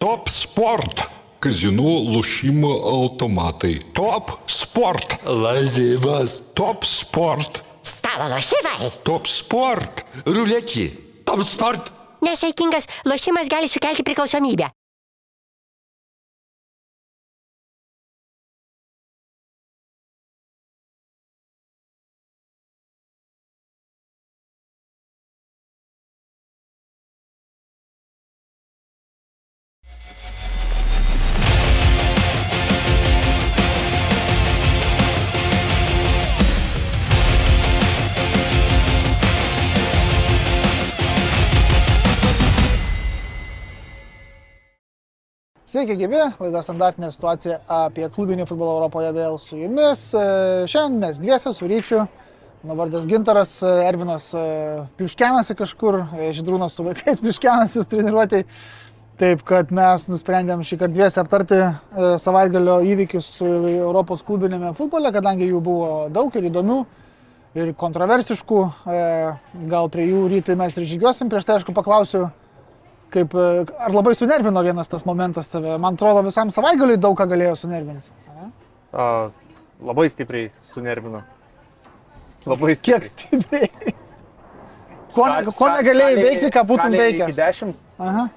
Top Sport. Kazinų lošimo automatai. Top Sport. Lazivas. Top Sport. Stalo lošimai. Top Sport. Ruletį. Top sport. Nesaikingas lošimas gali sukelti priklausomybę. Sveiki, gyvi, laida standartinė situacija apie klubinį futbolą Europoje vėl su jumis. E, Šiandien mes dviese su Ryčiu, mano vardas Gintaras, e, Ervinas e, pliuškenasi kažkur, Židrūnas su vaikais pliuškenasi treniruotėjai. Taip, kad mes nusprendėm šį kartą dviese aptarti savaitgalio įvykius Europos klubinėme futbole, kadangi jų buvo daug ir įdomių, ir kontroversiškų. Gal prie jų rytai mes ir žygiuosim. Prieš tai, aišku, paklausiu, kaip, e, ar labai sunervino vienas tas momentas tave. Man atrodo, visam savaitgaliui daug ką galėjo sunervinti. A, labai stipriai sunervino. Labai Kiek stipriai. stipriai. Ko, ne, ko negalėjai veikti, ką būtum veikęs? 10, Aha.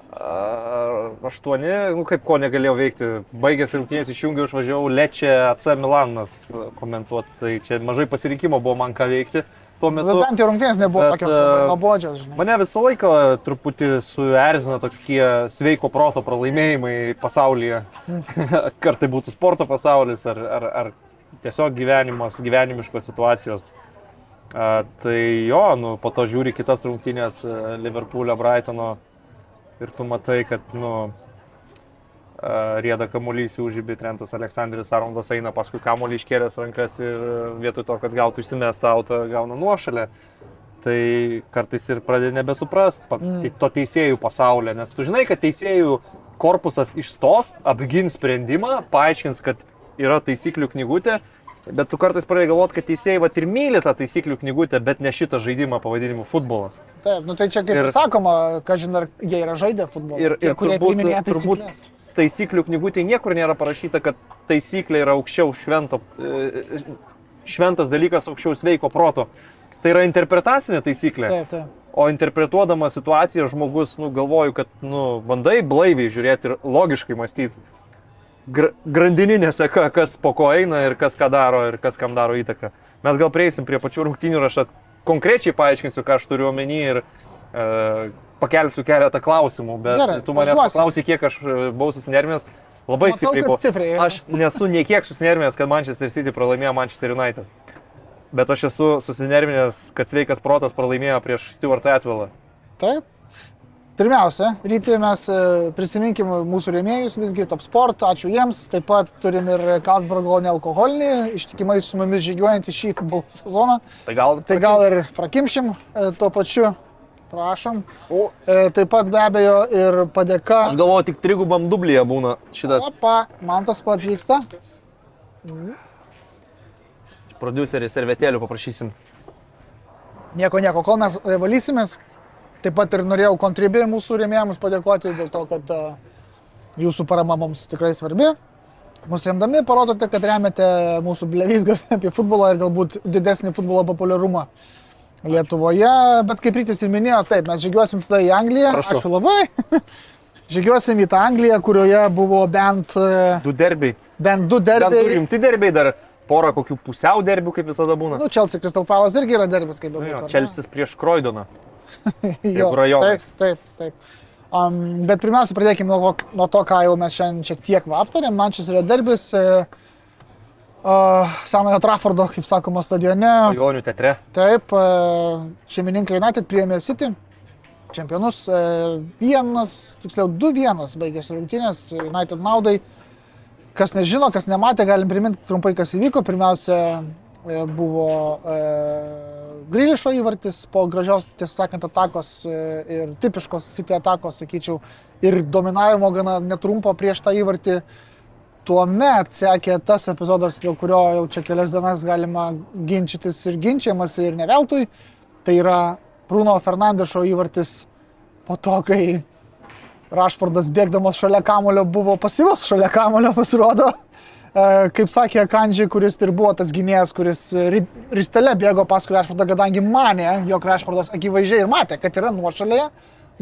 8, nu kaip ko negalėjau veikti. Baigęs rungtynės išjungiau, išvažiavau Lečia AC Milanas komentuoti. Tai čia mažai pasirinkimo buvo man ką veikti. Tuo Bet metu bent jau rungtynės nebuvo Bet, tokios e, nuobodžios, žinai. mane visą laiką truputį suerzina tokie sveiko proto pralaimėjimai pasaulyje. Ar tai būtų sporto pasaulis, ar, ar, ar tiesiog gyvenimas, gyvenimiškos situacijos. A, tai jo, nu, po to žiūri kitas rungtynės e, Liverpoolio, Brightono ir tu matai, kad nu, rieda kamuolys užžybį, Trentas Aleksandris Arondas eina paskui kamuolį iškėlęs rankas ir e, vietoj to, kad gautų išsimestą autą, gauna nuošalę. Tai kartais ir pradedi nebesuprast Mm. to teisėjų pasaulio, nes tu žinai, kad teisėjų korpusas išstos, apgins sprendimą, paaiškins, kad yra taisyklių knygutė, bet tu kartais pradedi galvoti, kad teisėjai va ir myli tą taisyklių knygutę, bet ne šitą žaidimą pavadinimu futbolas. Taip, nu tai čia kaip ir sakoma, kažin ar jie yra žaidę futbolą. Ir- Tie, ir kurie turbūt- turbūt- taisyklės. Taisyklių knygutė niekur nėra parašyta, kad taisyklė yra aukščiau švento, e, šventas dalykas aukščiau sveiko proto. Tai yra interpretacinė taisyklė. Taip, taip. O interpretuodama situaciją žmogus, nu, galvoju, kad, nu, bandai blaiviai žiūrėti ir logiškai mąstyti. Gr grandininė seka, kas po ko eina ir kas ką daro ir kas kam daro įtaką. Mes gal prieisim prie pačių rungtynių ir aš konkrečiai paaiškinsiu, ką aš turiu omeny ir e, pakelsiu keletą klausimų, bet Gerai, tu manęs paklausai, kiek aš e, buvau susinervinęs. Labai Matau, stipriai buvau. stipriai. Aš nesu niekiek susinervinęs, kad Manchester City pralaimėjo Manchester United. Bet aš esu susinervinęs, kad sveikas protas pralaimėjo prieš Stuart Atwellą. Taip. Pirmiausia, ryte mes e, prisiminkim mūsų rėmėjus, visgi Top Sport, ačiū jiems. Taip pat turim ir Kalsbergo nealkoholinį, ištikimai su mumis žygiuojantį šį futbolo sezoną. Tai gal, Tai gal ir prakimšim e, tuo pačiu. Prašom. O. E, Taip pat be abejo ir padėka. Aš galvoju, tik trigubam dublyje būna šitas Opa, man tas pats vyksta. produceris ir vietėlių paprašysim. Nieko, nieko, kol mes e, valysimės. Taip pat ir norėjau kontribį mūsų rėmėjams padėkoti dėl to, kad e, jūsų parama mums tikrai svarbi. Mūsų remdami parodote, kad remiate mūsų blevizgas apie futbolą ir galbūt didesnį futbolo populiarumą Lietuvoje. Bet kaip rytis ir minėjo, taip, mes žygiuosim tada į Angliją. Prašau. Ačiū labai. žygiuosim į tą Angliją, kurioje buvo bent, e, Du derbiai. bent du Dar du derbiai. rimti derbiai, dar porą kokių pusiau derbių, kaip visada būna. Nu, Chelsea Crystal Palace irgi yra derbis, kaip Nu, bebūtų. ne? Čelsis prieš Kroidoną. Jo, jeigu rajonais. Taip, taip, taip. Um, bet pirmiausia, pradėkime nuo, nuo to, ką jau mes šiandien šiek tiek aptarėm. Mančesterio derbis, e, senojo Traffordo, kaip sakoma, stadione. Jonių teatre. Taip, e, šeimininkai United priėmė City, čempionus. e, Vienas, tiksliau, 2-1 baigėsi rungtynės United naudai. Kas nežino, kas nematė, galim priminti trumpai, kas įvyko. Pirmiausia, e, buvo e, Grilišo įvartis po gražios, tiesą sakant, atakos e, ir tipiškos City atakos, sakyčiau, ir dominavimo gana netrumpo prieš tą įvartį. Tuomet sekė tas epizodas, dėl kurio jau čia kelias dienas galima ginčytis ir ginčiamas ir ne veltui. Tai yra Bruno Fernandešo įvartis po to, kai Rašfordas bėgdamas šalia kamulio buvo pasyvus šalia kamulio pasirodo. E, Kaip sakė Kandžiai, kuris ir buvo tas gynėjas, kuris ri- ristele bėgo paskui Rašfordą, kadangi manė, jog Rašfordas akivaizdžiai ir matė, kad yra nuošalėje.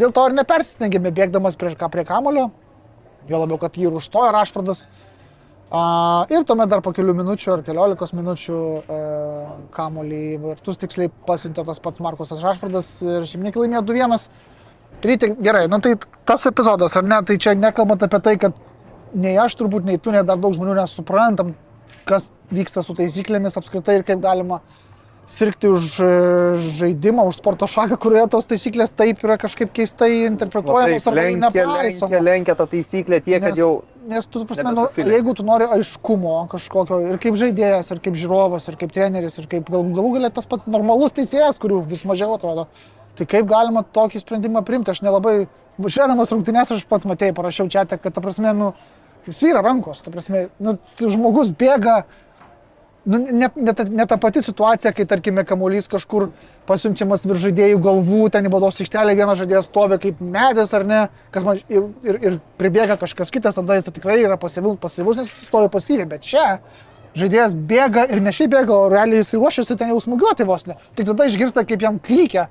Dėl to ir nepersistengėme bėgdamas prieš ką prie kamulio. Jo labiau, kad jį ir užstojo Rašfordas. A, ir tuomet dar po kelių minučių ar keliolikos minučių e, kamuolį į vartus tiksliai pasiuntė tas pats Markusas Rašfordas ir šeimininkai laimėjo 2-1. Ryti, gerai, nu tai tas epizodas, ar ne, tai čia nekalbant apie tai, kad nei aš turbūt, nei tu, nei dar daug žmonių nesuprantam, kas vyksta su taisyklėmis apskritai ir kaip galima sirgti už e, žaidimą, už sporto šaką, kurioje tos taisyklės taip yra kažkaip keistai interpretuojamos arba jų lenkia, lenkia, tą taisyklę tiek, kad jau Nes tu, prasme, nu, jeigu tu nori aiškumo kažkokio ir kaip žaidėjas, ir kaip žiūrovas, ir kaip treneris, ir kaip gal, galų galia tas pats normalus teisėjas, kurių vis mažiau atrodo, tai kaip galima tokį sprendimą priimti? Aš nelabai, žiūrėdamas rungtynės, aš pats matėjai, parašiau čia, kad, ta prasme, nu, svyra rankos, ta prasme, nu, žmogus bėga, Nu, net, net, net ta pati situacija, kai, tarkime, kamuolys kažkur pasiunčiamas virš žaidėjų galvų, ten į baudos aikštelę vienas žaidėjas stovi kaip medis ar ne, kas man ir, ir, ir pribėga kažkas kitas, tada jis tikrai yra pasyvus, pasyvus nes jis stovi pasyviai, bet čia žaidėjas bėga ir ne šiaip bėga, o realiai jis ruošiasi ten jau smūgiuoti vos ne. Tik tada išgirsta, kaip jam klykia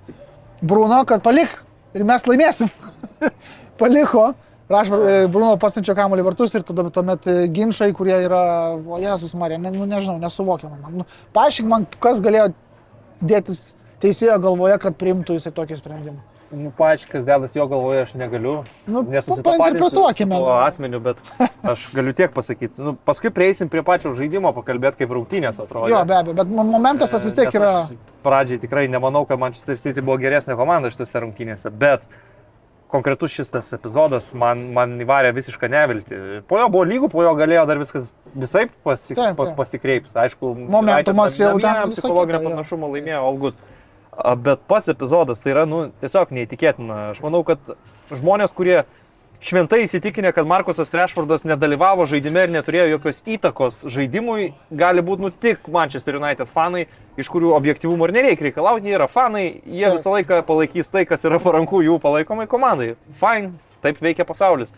Bruno, kad palik ir mes laimėsim. Paliko. Rašvar, e, Bruno pasiunčia kamuolį vartus ir tada tuomet e, ginčiai, kurie yra, o Jėzus Marija, ne, nu, nežinau, nesuvokiama. man. Nu, paaiškink man, kas galėjo dėtis teisėjo galvoje, kad priimtų jisai tokį sprendimą. Nu, paaiškiai, kas dedas jo galvoje, aš negaliu. Nu, Nesusitapatinsiu su painterpretuokime, tuo nu. asmeniu, bet aš galiu tiek pasakyti. Nu, paskui prieisim prie pačio žaidimo, pakalbėti, kaip rungtynės atrodo. Jo, be abejo, bet mo- momentas tas vis tiek yra. Pradžiai tikrai nemanau, kad Manchester City buvo geresnė komanda šitose rungtynėse, bet konkretus šis tas epizodas man, man įvarė visišką neviltį. Po jo buvo lygų, po jo galėjo dar viskas visai pasi, Taip, taip. pasikreipti. Aišku, Momentumas jau ten psichologinio panašumo laimėjo. A, Bet pats epizodas tai yra, nu, tiesiog neįtikėtina. Aš manau, kad žmonės, kurie šventai įsitikinę, kad Markusas Rešfordas nedalyvavo žaidime ir neturėjo jokios įtakos žaidimui, gali būti nu tik Manchester United fanai, iš kurių objektivumo ir nereikia reikalauti, jie yra fanai, jie Taip. visą laiką palaikys tai, kas yra paranku jų palaikomai komandai. Fine, taip veikia pasaulis.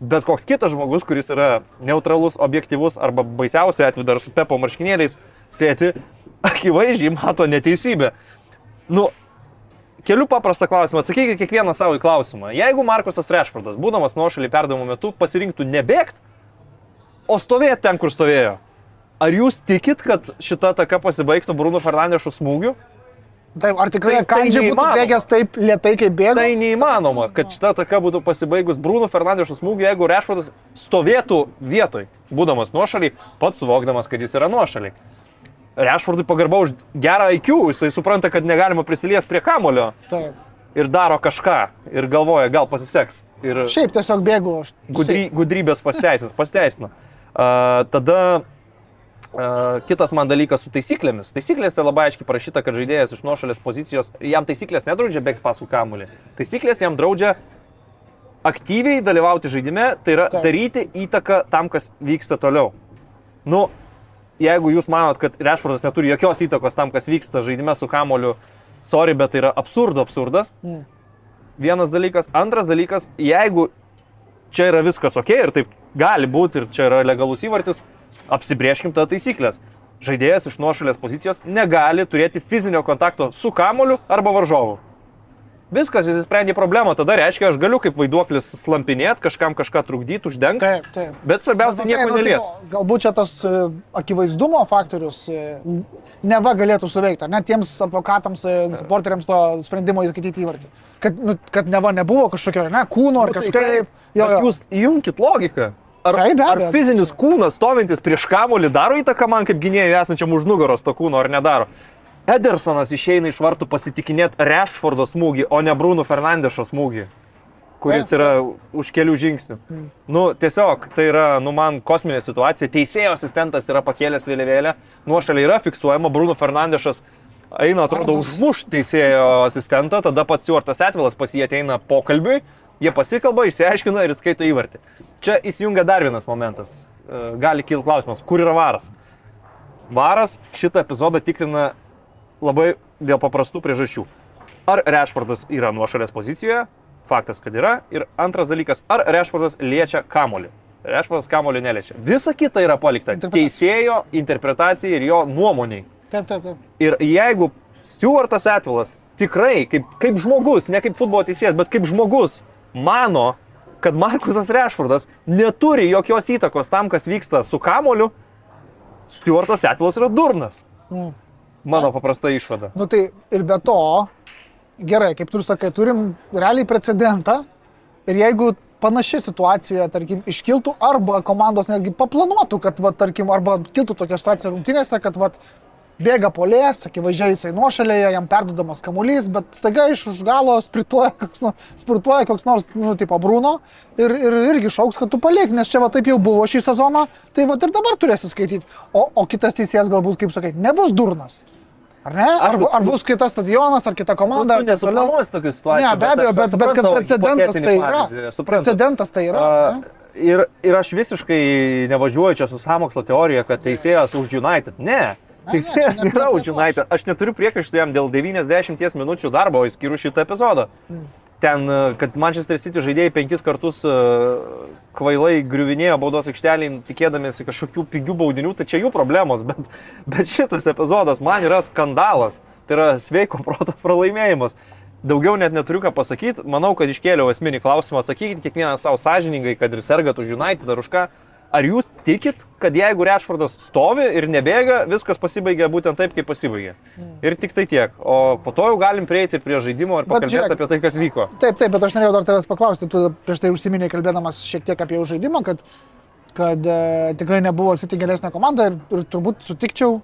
Bet koks kitas žmogus, kuris yra neutralus, objektivus arba baisiausiai atveju dar su Pepo marškinėliais sėti, akivaizdžiai mato neteisybę. Nu, Keliu paprastą klausimą, atsakykite kiekvieną savo į klausimą. Jeigu Markusas Rešfordas, būdamas nuošalį perdavimo metu, pasirinktų nebėgti, o stovėti ten, kur stovėjo, ar jūs tikit, kad šita taka pasibaigtų Bruno Fernandešu smūgiu? Taip, ar tikrai Tai- tai Kandžiai būtų bėgęs taip lietai, kaip bėga? Tai neįmanoma, kad šita taka būtų pasibaigus Bruno Fernandešu smūgiu, jeigu Rešfordas stovėtų vietoj, būdamas nuošalį, pats suvokdamas, kad jis yra nuošalį. Rešfordui pagarba už gerą IQ, jisai supranta, kad negalima prisiliesti prie kamulio Taip. ir daro kažką ir galvoja, gal pasiseks. Ir Šiaip tiesiog bėgu. aš- gudry, gudrybės pasteisins, pasteisino. Uh, tada uh, kitas man dalykas su taisyklėmis. Taisyklėse labai aiškiai parašyta, kad žaidėjas iš nuošalės pozicijos, jam taisyklės nedraudžia bėgti paskui kamulį. Taisyklės jam draudžia aktyviai dalyvauti žaidime, tai yra Taip. daryti įtaką tam, kas vyksta toliau. Nu, jeigu jūs manot, kad Rešfordas neturi jokios įtakos tam, kas vyksta žaidime su kamoliu, sorry, bet tai yra absurdo absurdas. Mm. Vienas dalykas. Antras dalykas, jeigu čia yra viskas ok ir taip gali būti ir čia yra legalus įvartis, apsibrieškim tą taisyklės. Žaidėjas iš nuošalės pozicijos negali turėti fizinio kontakto su kamoliu arba varžovu. Viskas, jis sprendė problemą, tada reiškia, aš galiu kaip vaiduoklis slampinėti, kažkam kažką trukdyti, uždengti, Taip, taip. bet svarbiausia Bet, nieko nu, tai, nelies. nu, Galbūt čia tas e, akivaizdumo faktorius e, neva galėtų suveikti, net tiems advokatams, e, supporteriams to sprendimo įskaityti įvartį. Kad, nu, kad neva nebuvo kažkokio, ne, kūno ar Nu, tai kažkaip. taip, Jo, jo. Jūs įjunkit logiką. Ar, Taip, be ar fizinis kūnas stovintis prieš kamolį daro įtaką man kaip gynėjui esančiam už nugaros to kūno ar nedaro? Edersonas išeina iš vartų pasitikinėti Rešfordo smūgį, o ne Bruno Fernandešo smūgį, kuris yra už kelių žingsnių. Nu, tiesiog, tai yra, nu, man kosminė situacija. Teisėjo asistentas yra pakėlęs vėliavėlę, nuošaliai yra fiksuojama, Bruno Fernandešas eina, atrodo, Arnas. užmuš teisėjo asistentą, tada pats Stuartas Etvilas pas jį ateina pokalbiui, jie pasikalba, išsiaiškina ir skaito įvartį. Čia įsijungia dar vienas momentas. E, Gali kilti klausimas, kur yra varas? Varas šitą epizodą tikrina labai dėl paprastų priežasčių. Ar Rešfordas yra nuošalės pozicijoje, Faktas, kad yra. Ir antras dalykas, ar Rešfordas liečia kamolį. Rešfordas kamolį neliečia. Visa kita yra palikta teisėjo interpretacijai ir jo nuomoniai. Taip, taip, taip. Ir jeigu Stuartas Atvilas tikrai kaip, kaip žmogus, ne kaip futbolo teisėjas, bet kaip žmogus, mano, kad Markusas Rešfordas neturi jokios įtakos tam, kas vyksta su kamoliu, Stuartas Atvilas yra durnas. Mm. Mano paprasta išvada. Nu tai ir be to, gerai, kaip tu sakai, turim realiai precedentą ir jeigu panaši situacija, tarkim, iškiltų arba komandos netgi paplanuotų, kad, va, tarkim, arba kiltų tokia situacija rungtynėse, kad, va, bėga polės, akivaizdžiai jisai nuošalėje, jam perdodamas kamuolys, bet staiga iš už galo spirtuoja koks, nors- spurtuoja koks nors, nu, tipo Bruno ir, ir irgi šauks, kad tu palik, nes čia va taip jau buvo šį sezoną, tai va ir dabar turėsi skaityti. O, o kitas teisėjas galbūt, kaip sakai, nebus durnas. Ar ne? Ar, ar bus kitas stadionas, ar kita komanda. Nu, nesuplanuosi tokių situacijų. Ne, be abejo, bet, bet, bet kad precedentas tai yra. Precedentas tai yra. Ne? ir, ir aš visiškai nevažiuoju čia su samokslo teorija, kad teisėjas už United. Ne. Teisėjas ne nėra už. United. Aš neturiu priekaištų jam dėl 90 minučių darbo, išskyrus šitą epizodą. Mm. Ten, e, kad Manchester City žaidėjai penkis kartus e, kvailai griuvinėjo baudos aikštelį, tikėdamėsi kažkokių pigių baudinių, tai čia jų problemos, bet, bet šitas epizodas man yra skandalas. Tai yra sveiko proto pralaimėjimas. Daugiau net neturiu ką pasakyti. Manau, kad iškėliau esminį klausimą. Atsakykit kiekvieną savo sąžiningai, kad ir sergat už United ar už ką. Ar jūs tikit, kad jeigu Rešfordas stovi ir nebėga, viskas pasibaigia būtent taip, kaip pasibaigė? Ir tik tai tiek. O po to jau galim prieiti ir prie žaidimo ir pakalbėti apie tai, kas vyko. Taip, taip, bet aš norėjau dar tavęs paklausti, tu prieš tai užsiminėjai kalbėdamas šiek tiek apie žaidimą, kad, kad e, tikrai nebuvo City geresnė komanda ir, ir turbūt sutikčiau,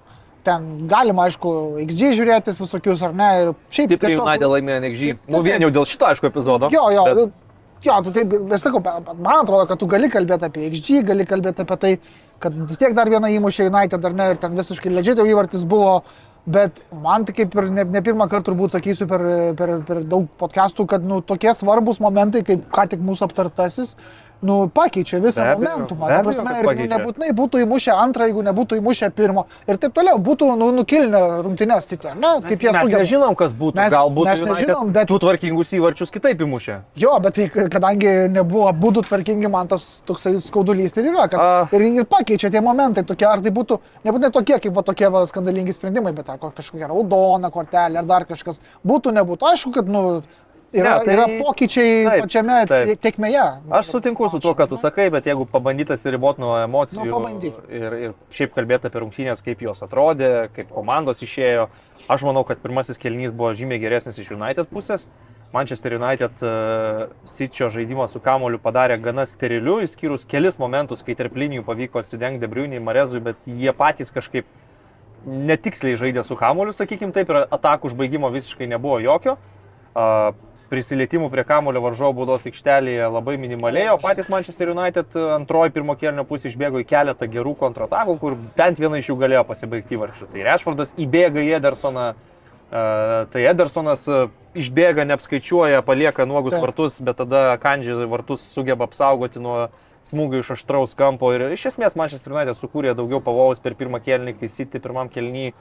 ten galima, aišku, XG žiūrėtis visokius ar ne. Ir šiaip Stipriai United laimėjo nekžy. Nu, vien jau dėl šito, aišku, epizodo. Jo, jo, bet- jo, tu taip, vis sakau, man atrodo, kad tu gali kalbėti apie XG, gali kalbėti apie tai, kad vis tiek dar vieną įmušė United ar ne, ir ten visiškai legit jau įvartis buvo, bet man tai kaip ir ne, ne pirmą kartą turbūt sakysiu per, per, per daug podcastų, kad nu, tokie svarbus momentai, kaip ką tik mūsų aptartasis, nu, pakeičia visą Be momentumą. be Ta abejo, prasme, ir nu, nebūtinai būtų įmušę antrą, jeigu nebūtų įmušę pirmo. Ir taip toliau, būtų nu, nukilinę rungtynės City, ar ne? Kaip jie mes sugeba. nežinom, kas būtų. Mes- Galbūt mes nežinom, bet- tų tvarkingus įvarčius kitaip įmušė. Jo, bet tai, kadangi nebuvo būdų tvarkingi, man tas toksai skaudulys ir yra, kad A. ir, ir pakeičia tie momentai, tokie, ar tai būtų, nebūtinai tokie, kaip va, tokie va, skandalingi sprendimai, bet ar ko- kažkokia raudona kortelė, ar dar kažkas būtų, nebūtų. Aišku, kad, nu, yra, Ne, tai- yra pokyčiai taip, pačiame taip. tiekmėje. Aš sutinku su tuo, ką tu sakai, bet jeigu pabandytas riboti nuo emocijų Nu, pabandyk. ir, ir šiaip kalbėti apie rungtynės, kaip jos atrodė, kaip komandos išėjo, aš manau, kad pirmasis kelnys buvo žymiai geresnis iš United pusės. Manchester United uh, Sičio žaidimą su kamoliu padarė gana steriliu, išskyrus kelis momentus, kai tarp linijų pavyko atsidengti Debriuniai, Marezui, bet jie patys kažkaip netiksliai žaidė su kamoliu, sakykim taip, ir atakų užbaigimo visiškai nebuvo jokio. Uh, prisilietimų prie kamulio varžovo baudos aikštelėje labai minimaliai, o patys Manchester United e, antroji pirmo kelnio pusė išbėgo į keletą gerų kontratakų, kur bent viena iš jų galėjo pasibaigti varšiu. Tai Rešfordas įbėga į Edersoną, e, tai Edersonas e, išbėga, neapskaičiuoja, palieka nuogus Taip. vartus, bet tada Kandžiai vartus sugeba apsaugoti nuo smūgių iš aštraus kampo ir iš esmės Manchester United sukūrė daugiau pavojaus per pirmą kelnį, kai City pirmam kelnį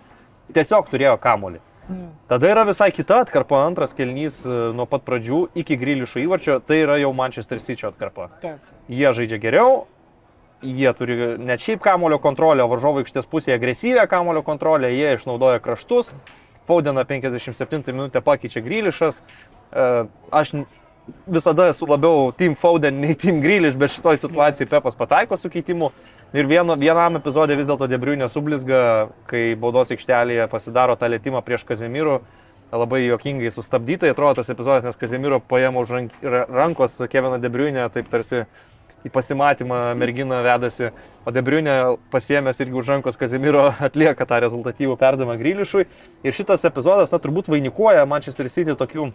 tiesiog turėjo kamolį. Tada yra visai kita atkarpa, antras kelnys e, nuo pat pradžių iki grilišo įvarčio, tai yra jau Manchester City atkarpa. Taip. Jie žaidžia geriau, jie turi net šiaip kamulio kontrolę, varžovo aikštės pusėje agresyvę kamulio kontrolę, jie išnaudoja kraštus, Faudena 57 minutę pakeičia grilišas. E, Aš visada esu labiau Team Fauden nei Team Griliš, bet šitoj situacijai Pepas pataiko su keitimu. Ir vieno, vienam epizodė vis dėlto Debriunė sublizga, kai baudos aikštelėje pasidaro tą lėtymą prieš Kazemirų. Labai jokingai sustabdytai atrodo tas epizodas, nes Kazemiro paėmė už rank, ra- rankos Keviną Debriunę, taip tarsi į pasimatymą merginą vedasi, o Debriunė pasiemęs irgi už rankos Kazemiro atlieka tą rezultatyvų perdavimą Grilišui. Ir šitas epizodas, na, turbūt vainikuoja Manchester City tokių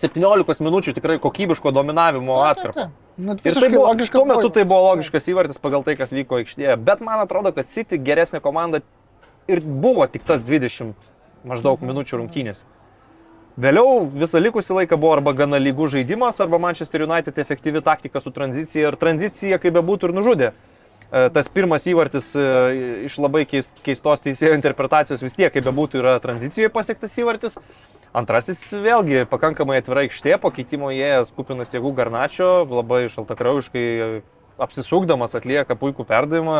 17 minučių tikrai kokybiško dominavimo atkarpą. Net tai visiškai buvo, logiškas. tuo metu tai buvo logiškas įvartis pagal tai, kas vyko aikštėje, bet man atrodo, kad City geresnė komanda ir buvo tik tas 20 maždaug minučių rungtynės. Vėliau visą likusį laiką buvo arba gana lygų žaidimas, arba Manchester United efektyvi taktika su tranzicija ir tranzicija, kaip bebūtų, ir nužudė. E, Tas pirmas įvartis e, iš labai keis- keistos teisėjo interpretacijos vis tiek, kaip bebūtų, yra tranzicijoje pasiektas įvartis. Antrasis vėlgi pakankamai atvira aikštė, po keitimo įėjęs kupinas jėgų Garnačio, labai šaltakraujiškai apsisukdamas atlieka puikų perdavimą.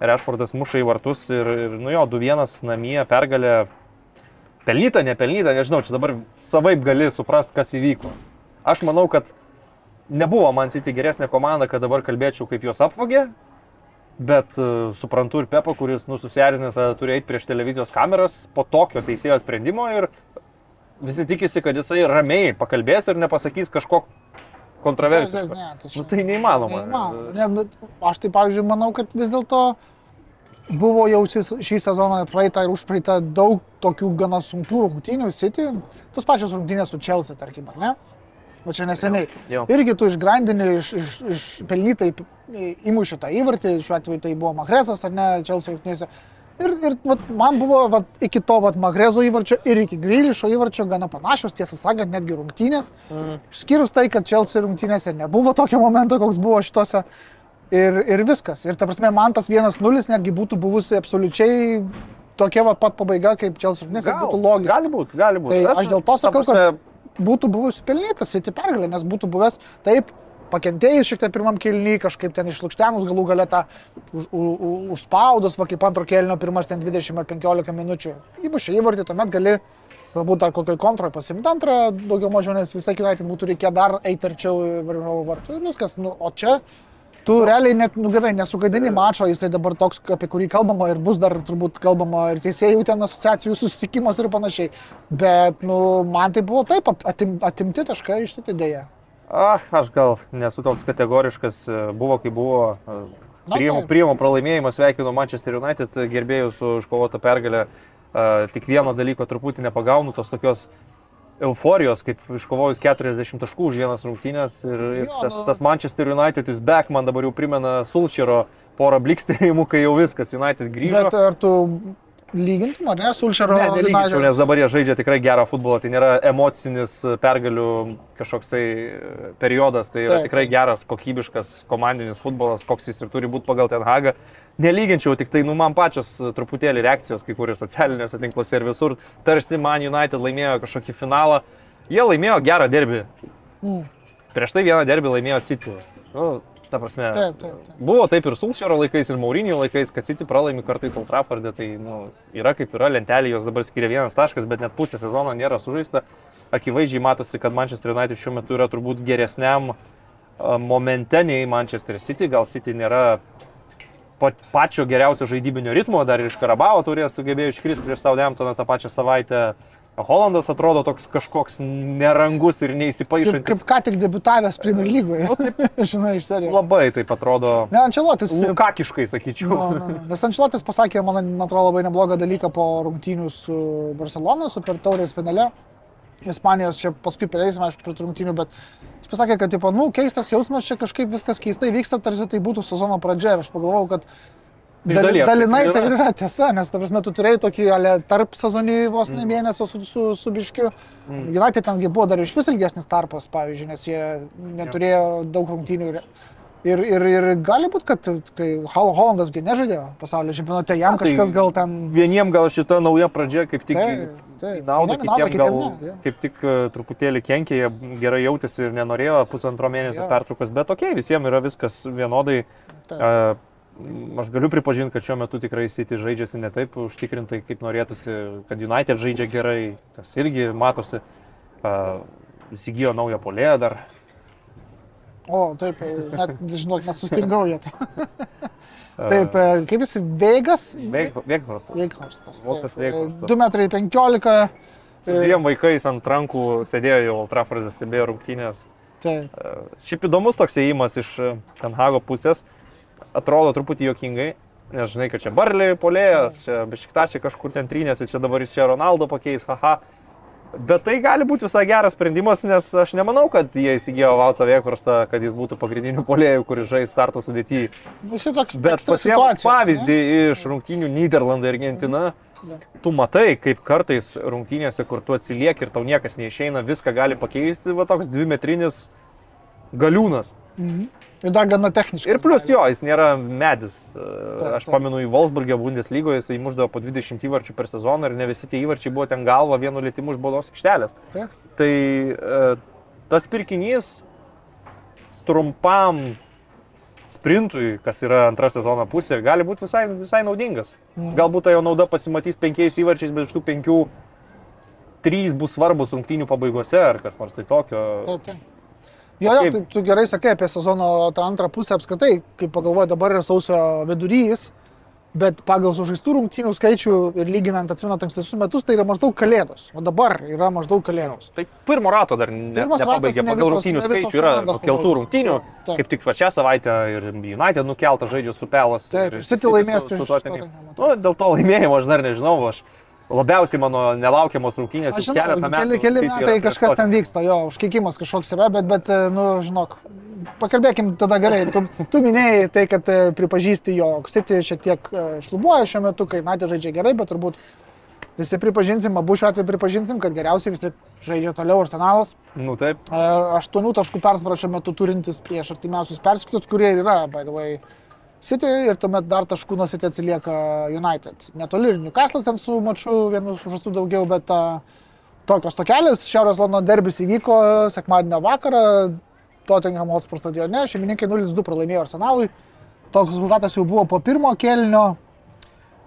Rešfordas muša į vartus ir, ir nu jo, 2-1 namie pergalė. Pelnyta, nepelnyta, nežinau, čia dabar savaip gali suprasti, kas įvyko. Aš manau, kad nebuvo man City geresnė komanda, kad dabar kalbėčiau, kaip jos apvogė, bet uh, suprantu ir Pepo, kuris nususierzinęs turi eiti prieš televizijos kameras po tokio teisėjo sprendimo ir visi tikisi, kad jisai ramiai pakalbės ir nepasakys kažko kontroversiško. Ne, tai, Nu, tai neįmanoma. neįmanoma. Ne, bet aš tai, pavyzdžiui, manau, kad vis dėlto buvo jau šį sezoną praeitą ir užpraeitą daug tokių gana sunkių rungtynių City. Tos pačios rungtynės su Chelsea, tarkim, ar ne? O čia neseniai. Jo. Irgi tu išgrandini, iš, iš, iš pelnytai įmuši tą įvartį, šiuo atveju tai buvo Mahrezas ar ne, Chelsea rungtynėse. Ir, ir vat, man buvo vat, iki to vat, Mahrezo įvarčio ir iki Grilišo įvarčio gana panašios, tiesą sakant, netgi rungtynės. Mm. Išskyrus tai, kad Chelsea rungtynėse nebuvo tokio momento, koks buvo šitose. Ir, ir viskas. Ir ta prasme, man tas 1-0 netgi būtų buvusi absoliučiai tokia va pat pabaiga, kaip Chelsea rungtynėse. Būtų logiška. Gali būti, gali būti. Tai aš dėl to sakau, kad būtų buvusi pelnytas City pergalė, nes būtų buvęs taip, pakentėjus šiek tiek pirmam kelnyje, kažkaip ten išlūkštenus galų galę tą už, už, užspaudus, va kaip antro kelnio pirmas ten 20 ar 15 minučių. Įmušė įvartį, tuomet gali galbūt dar kokioj kontrolai pasimti antrą, daugiau mažiau, nes visai United būtų reikėję dar eiti arčiau varžovo vartų ir viskas. Nu, o čia tu realiai net, nu gerai, nesugadini mačo, jisai dabar toks, apie kurį kalbama ir bus dar turbūt kalbama ir teisėjų ten asociacijų susitikimas ir panašiai. Bet, nu, man tai buvo taip, atim, atimti taškai išsitidėję. Ah, aš gal nesu toks kategoriškas, buvo kaip buvo. Priimu, taip. priimu pralaimėjimą, sveikinu Manchester United gerbėjus su iškovota pergalė. Uh, tik vieno dalyko truputį nepagaunu, tos tokios euforijos, kaip iškovojus 40 taškų už vienas rungtynės. Ir, ir tas, nu- tas Manchester United is back man dabar jau primena Sulčero porą blikstėjimų, kai jau viskas, United grįžo. Bet ar tu lygintum, ar ne, Sulčero? Ne, nelyginčiau, nes dabar jie žaidžia tikrai gerą futbolą, tai nėra emocinis pergalių kažkoks tai periodas, tai yra Taip, tikrai geras, kokybiškas komandinis futbolas, koks jis ir turi būti pagal Ten Hagą. Nelyginčiau, tik tai, nu, man pačios truputėlį reakcijos, kai kuriuose socialiniuose tinkluose ir visur, tarsi Man United laimėjo kažkokį finalą. Jie laimėjo gerą derbį. Mm. Prieš tai vieną derbį laimėjo City. Nu, ta prasme, Taip, taip, taip. Buvo taip ir Sulčero laikais, ir Maurinio laikais, kad City pralaimi kartais Old Trafford'e, tai nu, yra kaip yra, lentelė jos dabar skiria vienas taškas, bet net pusę sezono nėra sužaista. Akivaizdžiai matosi, kad Manchester United šiuo metu yra turbūt geresniam momente nei Manchester City, gal City nėra pa- pačio geriausio žaidybinio ritmo, dar ir iš Karabao turės sugebėjo iškristi prieš Southamptoną tą pačią savaitę. Holandas atrodo toks kažkoks nerangus ir Kaip, neįsipaišantis. kaip ką tik debutavęs Premier lygoje. Žinai, iš serijos. Labai taip atrodo. Ne, Ančelotis. Lukakiškai, sakyčiau. Nu, nu, nu. Nes Ančelotis pasakė, man, man atrodo, labai neblogą dalyką po rungtynių su Barcelona, super taurės finale. Ispanijos čia paskui perėsime, aišku, prie rungtynių, bet jis pasakė, kad, tipo, nu, keistas jausmas, čia kažkaip viskas keistai vyksta, tarsi tai būtų sezono pradžia. Ir aš pagalvojau, kad dal, dalinai tai yra. tiesa, nes, ta prasme, tu turėjai tokį ale, tarp sezonį vos ne mėnesio su, su, su biškiu. Mm. United tengi buvo dar iš vis ilgesnis tarpas, pavyzdžiui, nes jie neturėjo daug rungtynių. Ir, ir, ir, ir gali būti, kad kai Hol- Holandas gi nežaidė pasaulio čempionate, jam Na, tai kažkas gal ten... Vieniem gal šita nauja pradžia kaip tik Taip, taip. naudą, Vieniem į naudą, kitiem gal ne, kaip tik e, truputėlį kenkė, jie gerai jautėsi ir nenorėjo pusantro mėnesio Jo. pertraukos, bet okei, visiems yra viskas vienodai. Taip. A, Aš galiu pripažinti, kad šiuo metu tikrai City žaidžiasi ne taip užtikrintai, kaip norėtųsi, kad United žaidžia gerai, tas irgi matosi. A, Įsigijo naują polėją dar. O, taip, net, žinok, net sustingau jo. Taip, e, kaip jis, Vegas? Vėghorstas. Veikhorstas. Vokas. E, Weghorst. 2 metrai 15. Su dviem vaikais ant rankų sėdėjo jau Ultrafordė, stebėjo rungtynės. Taip. E, Šiaip įdomus toks įėjimas iš e, Tenhago pusės. Atrodo truputį jokingai, nes žinai, kad čia Barlį polėjas, čia Bešiktačiai kažkur ten trynėsi, čia dabar jis čia Ronaldo pakeis, haha. Bet tai gali būti visai geras sprendimas, nes aš nemanau, kad jie įsigijo Vauto Vėkurstą, kad jis būtų pagrindiniu polėjų, kuris žais starto sudėtyje. Toks Bet pasiekus pavyzdį iš rungtynių Niderlandai ir Argentina, tu matai, kaip kartais rungtynėse, kur tu atsilieki ir tau niekas neišeina, viską gali pakeisti, va toks dvimetrinis galiūnas. Mhm. Ir dar gana techniškai. Ir plus jo, jis nėra medis. Taip, Aš taip. pamenu, į Wolfsburgė Bundeslygoje jis įmuždavo po 20 įvarčių per sezoną ir ne visi tie įvarčiai buvo ten galva vienu lėtimu iš baudos aikštelės. Taip. Tai e, tas pirkinys trumpam sprintui, kas yra antra sezono pusė, gali būti visai, visai naudingas. Mhm. Galbūt ta jo nauda pasimatys penkiais įvarčiais, bet iš tų penkių trys bus svarbus rungtynių pabaigose ar kas nors tai tokio. Taip, taip. Jo, jo, tu, tu gerai sakai apie sezono tą antrą pusę apskritai, kaip pagalvoju, dabar yra sausio vidurys, bet pagal sužaistų rungtynių skaičių ir lyginant atsimenant ankstesnius metus, tai yra maždaug kalėdos. O dabar yra maždaug kalėdos. Tai pirmo rato dar ne, nepabaigė, ne pagal rungtynių skaičių yra keltų rungtynių. Taip. Kaip tik va šią savaitę ir United nukeltas žaidžia su Pelas. Taip, ir City laimės su- prieš su Tottenham. Tottenhamą, Nu, dėl to laimėjimo aš dar nežinau, aš labiausiai mano nelaukiamos rungtynės žinau, keletą metų. keli, keli metai kažkas ten vyksta, jo, užkeikimas kažkoks yra, bet, bet, nu, žinok, pakalbėkim tada gerai. Tu, tu minėjai tai, kad e, pripažįsti, jog City šiek tiek e, šlubuoja šiuo metu, kai Natė žaidžia gerai, bet turbūt visi pripažinsim, abu šiuo atveju pripažinsim, kad geriausiai vis tiek žaidžia toliau Arsenalas. Nu taip. E, Aštuonių taškų persvarą šiuo metu turintis prieš artimiausius perskaitus, kurie yra, by the way, City ir tuomet dar taškų nuo City atsilieka United. Netoli ir Newcastle ten su maču vienu sužastų daugiau, bet uh, tokios tokelės. Šiaurės Londono derbis įvyko sekmadienio vakarą Tottenham Hotspur stadione. Šeimininkai 0-2 pralaimėjo Arsenalui. Toks rezultatas jau buvo po pirmo kelnio.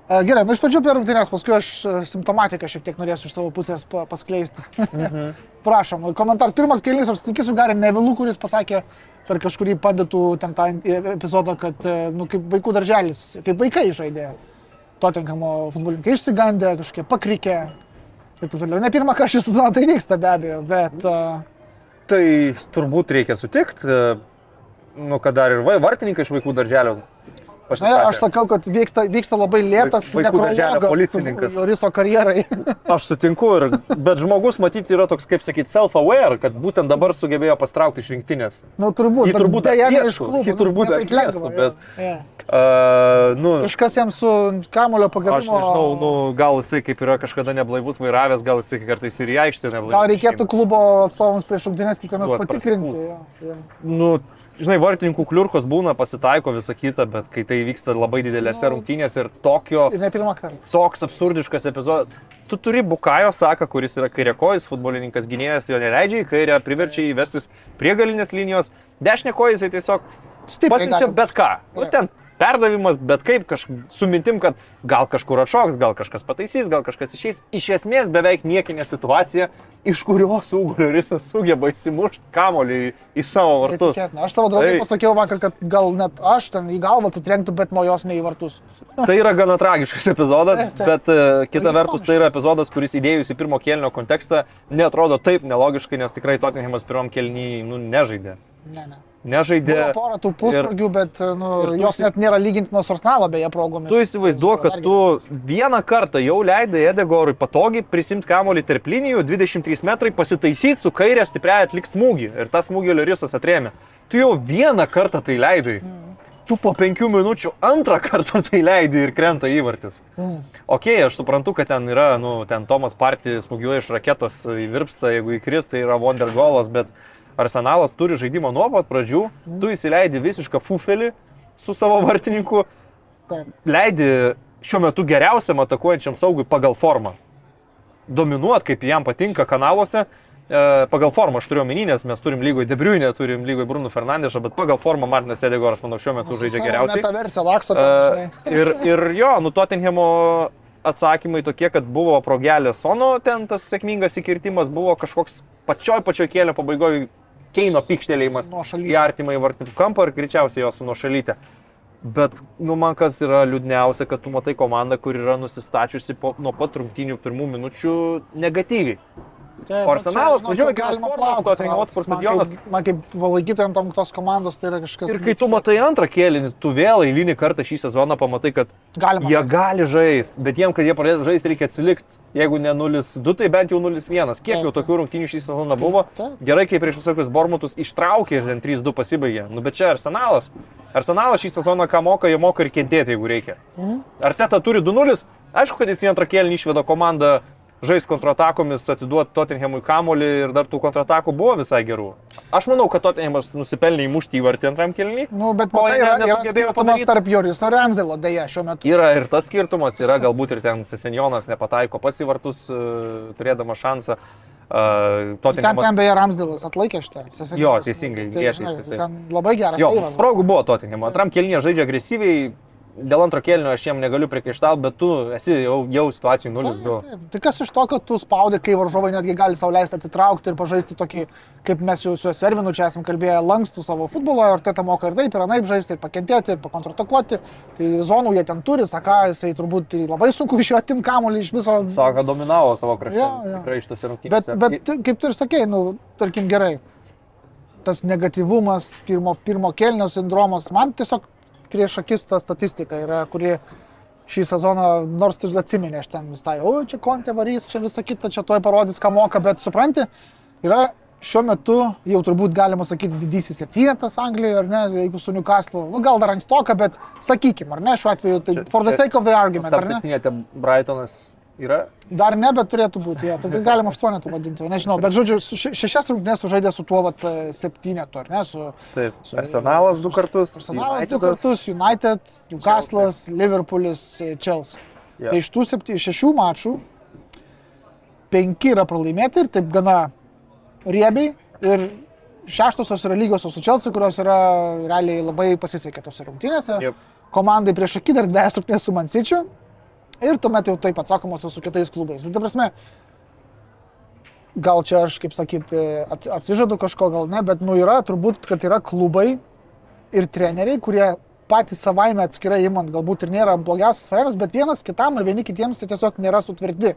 E, Gerai, nu iš pradžių per rungtynės, paskui aš e, simptomatiką šiek tiek norėsiu iš savo pusės pa- paskleisti. Prašom, komentaras. Pirmas kėlinys, aš sutikiu su Gary Nevilu, kuris pasakė per kažkurį panditų ten tą epizodą, kad, e, nu, kaip vaikų darželis, kaip vaikai žaidė. Tottenhamo futbolininkai išsigandė, kažkokie pakrikę. Ir taip toliau. Ne pirmą kartą šis sezoną tai vyksta be abejo, bet uh, Tai turbūt reikia sutikti, nu, kad dar ir va- vartininkai iš vaikų darželio. Na, pasistatė. aš sakau, kad vyksta, vyksta labai lėtas policininkas. Joriso karjerai. Aš sutinku, ir, bet žmogus matyti yra toks, kaip sakyti, self-aware, kad būtent dabar sugebėjo pastraukti iš rinktinės. nu, turbūt. Jį turbūt ne atliestų, jį nu, turbūt ne atliestų, bet- jo. Uh, nu, Kažkas jam su kamulio aš pagavimo. nežinau, nu, gal jisai kaip yra kažkada neblaivus vairavęs, gal jisai kartais ir į aikštę neblaivus. Gal reikėtų klubo atstovams prieš rungtynės kiekvienas patikrinti. jo, jo. Nu, žinai, vartininkų kliurkos būna, pasitaiko visą kitą, bet kai tai vyksta labai didelėse Nu. rungtynėse ir tokio, Ir ne pirmą kartą. toks absurdiškas epizodas. Tu turi Bukajo saką, kuris yra kairiekojis, futbolininkas gynėjas, jo neleidžia į kairę, priverčia įvestis prie galinės linijos. Dešinė koja jisai tiesiog Stipriai pasiunčia bet ką. Nu, ten perdavimas, bet kaip kaž... su mintim, kad gal kažkur atšoks, gal kažkas pataisys, gal kažkas išeis. Iš esmės beveik niekinė situacija, iš kurios Ugorisas sugeba įsimušti kamolį į, į savo vartus. Netikėtina. Aš savo draugui Tai- pasakiau vakar, kad gal net aš ten į galvą atsitrenktų, bet nuo jos ne į vartus. Tai yra gana tragiškas epizodas, Taip, taip. bet e, kita Irgi vertus tai yra epizodas, kuris įdėjus į pirmo kelnio kontekstą netrodo taip nelogiškai, nes tikrai Tottenhamas pirmam kelnyje nu, nežaidė. Ne, ne. Nežaidė. Buvo porą tų puspragių, bet nu, ir tu jos įsi- net nėra lygintinos Arsenalo beje progomis. Tu įsivaizduok, kad tu vieną kartą jau leidai Edegorui patogiai prisimti kamolį tarp linijų, 23 metrai, pasitaisyti su kairė stipriai atlikti smūgį ir tas smūgį Liurisas atrėmė. Tu jau vieną kartą tai leidai. Tu po penkių minučių antrą kartą tai leidai ir krenta įvartis. Mm. Ok, aš suprantu, kad ten yra, nu, ten Tomas Partį smūgiuoja iš raketos į virpstą, jeigu įkris, tai yra Wondergolas, bet Arsenalas turi žaidimą nuo pat pradžių, tu įsileidi visišką fufelį su savo vartininku, leidi šiuo metu geriausiam atakuojančiam saugui pagal formą. Dominuot, kaip jam patinka kanaluose, e, pagal formą aš turiu omeny, nes mes turim lygoj Debriunę, turim lygoj Bruno Fernandešą, bet pagal formą Martinas Edegoras, manau, šiuo metu žaidžia geriausiai. Ta versija laksto žinai. ir, ir jo, nu Tottenhamo atsakymai tokie, kad buvo progelė Sono, ten tas sėkmingas įkirtimas buvo kažkoks pačioj pačioj kėlio pabaigoje Keino pikštelėjimas į artimą įvartinį kampą ir greičiausiai jo su nuošalyte. Bet, nu, man kas yra liūdniausia, kad tu matai komandą, kur yra nusistačiusi po, nuo pat rungtynių pirmų minučių negatyviai. Taip, Arsenalas važiuoja iki plaukus Tottenham raut. Hotspur Man kaip- palaikytojams tam tos komandos tai yra kažkas. Ir kai tu matai antrą kėlinį, tu vėl eilinį kartą šį sezoną pamatai, kad Galima Jie žaist. gali žaisti, bet jiem, kad jie pradėtų žaisti, reikia atsilikti. Jeigu ne 0-2, tai bent jau 0-1. Kiek Taip, jau tokių rungtynių šį sezoną buvo? Taip. Gerai, kai prieš visokius Bormutus ištraukė ir ten 3-2 pasibaigė. Nu, bet čia Arsenalas. Arsenalas šį sezoną ką moka, jie moka ir kentėti, jeigu reikia. Mhm. Ar teta turi 2-0? Aišku, kad jis į antrą kėlinį išveda komandą žais kontratakomis, atiduoti Tottenhamui kamolį ir dar tų kontratakų buvo visai gerų. Aš manau, kad Tottenhamas nusipelnė įmušti įvartį antram kelniui. Nu, bet Ko jie yra, ne- yra skirtumas padaryt? tarp Joris ir Ramsdėlo dėja šiuo metu. Yra ir tas skirtumas, yra galbūt ir ten Sesenjonas nepataiko pats į vartus, e, turėdamas šansą. Uh, Ten, ten Tottenhamas. beje Ramsdėlas atlaikė šitą. Jo, teisingai, Tai, žinai, ten labai geras Jo, seivas. progų buvo Tottenham. Antram kelnyje žaidžia agresyviai. Dėl antro kelnio aš jiem negaliu priekaištauti, bet tu esi jau, jau situacijai 0-2. Taip, Tai kas iš to, kad tu spaudi, kai varžovai netgi gali sauliaisti atsitraukti ir pažaisti tokį, kaip mes jau su Servinu čia esame kalbėję, lankstų savo futbolą, ir teta moka ir taip, ir anaip žaisti, ir pakentėti, ir pakontratakuoti. Tai zonų jie ten turi, saka, jisai turbūt tai labai sunku iš jo atim kamuolį iš viso. Sako, dominavo savo krašte. Jo, jo. Tikrai iš tos Bet, rungtynės. bet tai, kaip tu ir sakei, nu, tarkim gerai, tas negatyvumas, pirmo, pirmo kelnio sindromas, man tiesiog prieš akis ta statistika yra, kuri šį sezoną, nors ir atsiminė, aš ten visai, o čia kontė varys, čia visą kitą, čia toj parodys, ką moka, bet supranti, yra šiuo metu jau turbūt galima sakyti didysis septynetas Anglijoje, ar ne, jeigu su Newcastle, nu gal dar ankstoka, bet sakykime, ar ne, šiuo atveju, tai Čia- for the sake of the argument, ar ne? septynėte Brightonas yra. Dar ne, bet turėtų būti, jo. Tai tai galima aštuonetų vadinti, nežinau. Bet žodžiu, šešias rungtynes sužaidė su tuo vat, septynetu, ar ne? Su Taip. Su- Arsenalas du kartus. Arsenalas du Unitedas. kartus, United, Newcastle'as, Liverpoolis, Chelsea. Jo. Tai iš tų septy, šešių mačų penki yra pralaimėti ir taip gana riebiai. Ir šeštosios yra lygiosios su Chelsea, kurios yra realiai labai pasisekė tose rungtynėse. Jep. Komandai prieš akį dar dviejas rungtynės su Mansičiu. Ir tuomet jau taip atsakomos su kitais klubais. Tai ta prasme, gal čia aš, kaip sakyti, at- atsižadu kažko, gal ne, bet nu yra turbūt, kad yra klubai ir treneriai, kurie patys savaime atskirai imant galbūt ir nėra blogiausias variantas, bet vienas kitam ir vieni kitiems tai tiesiog nėra sutvirti.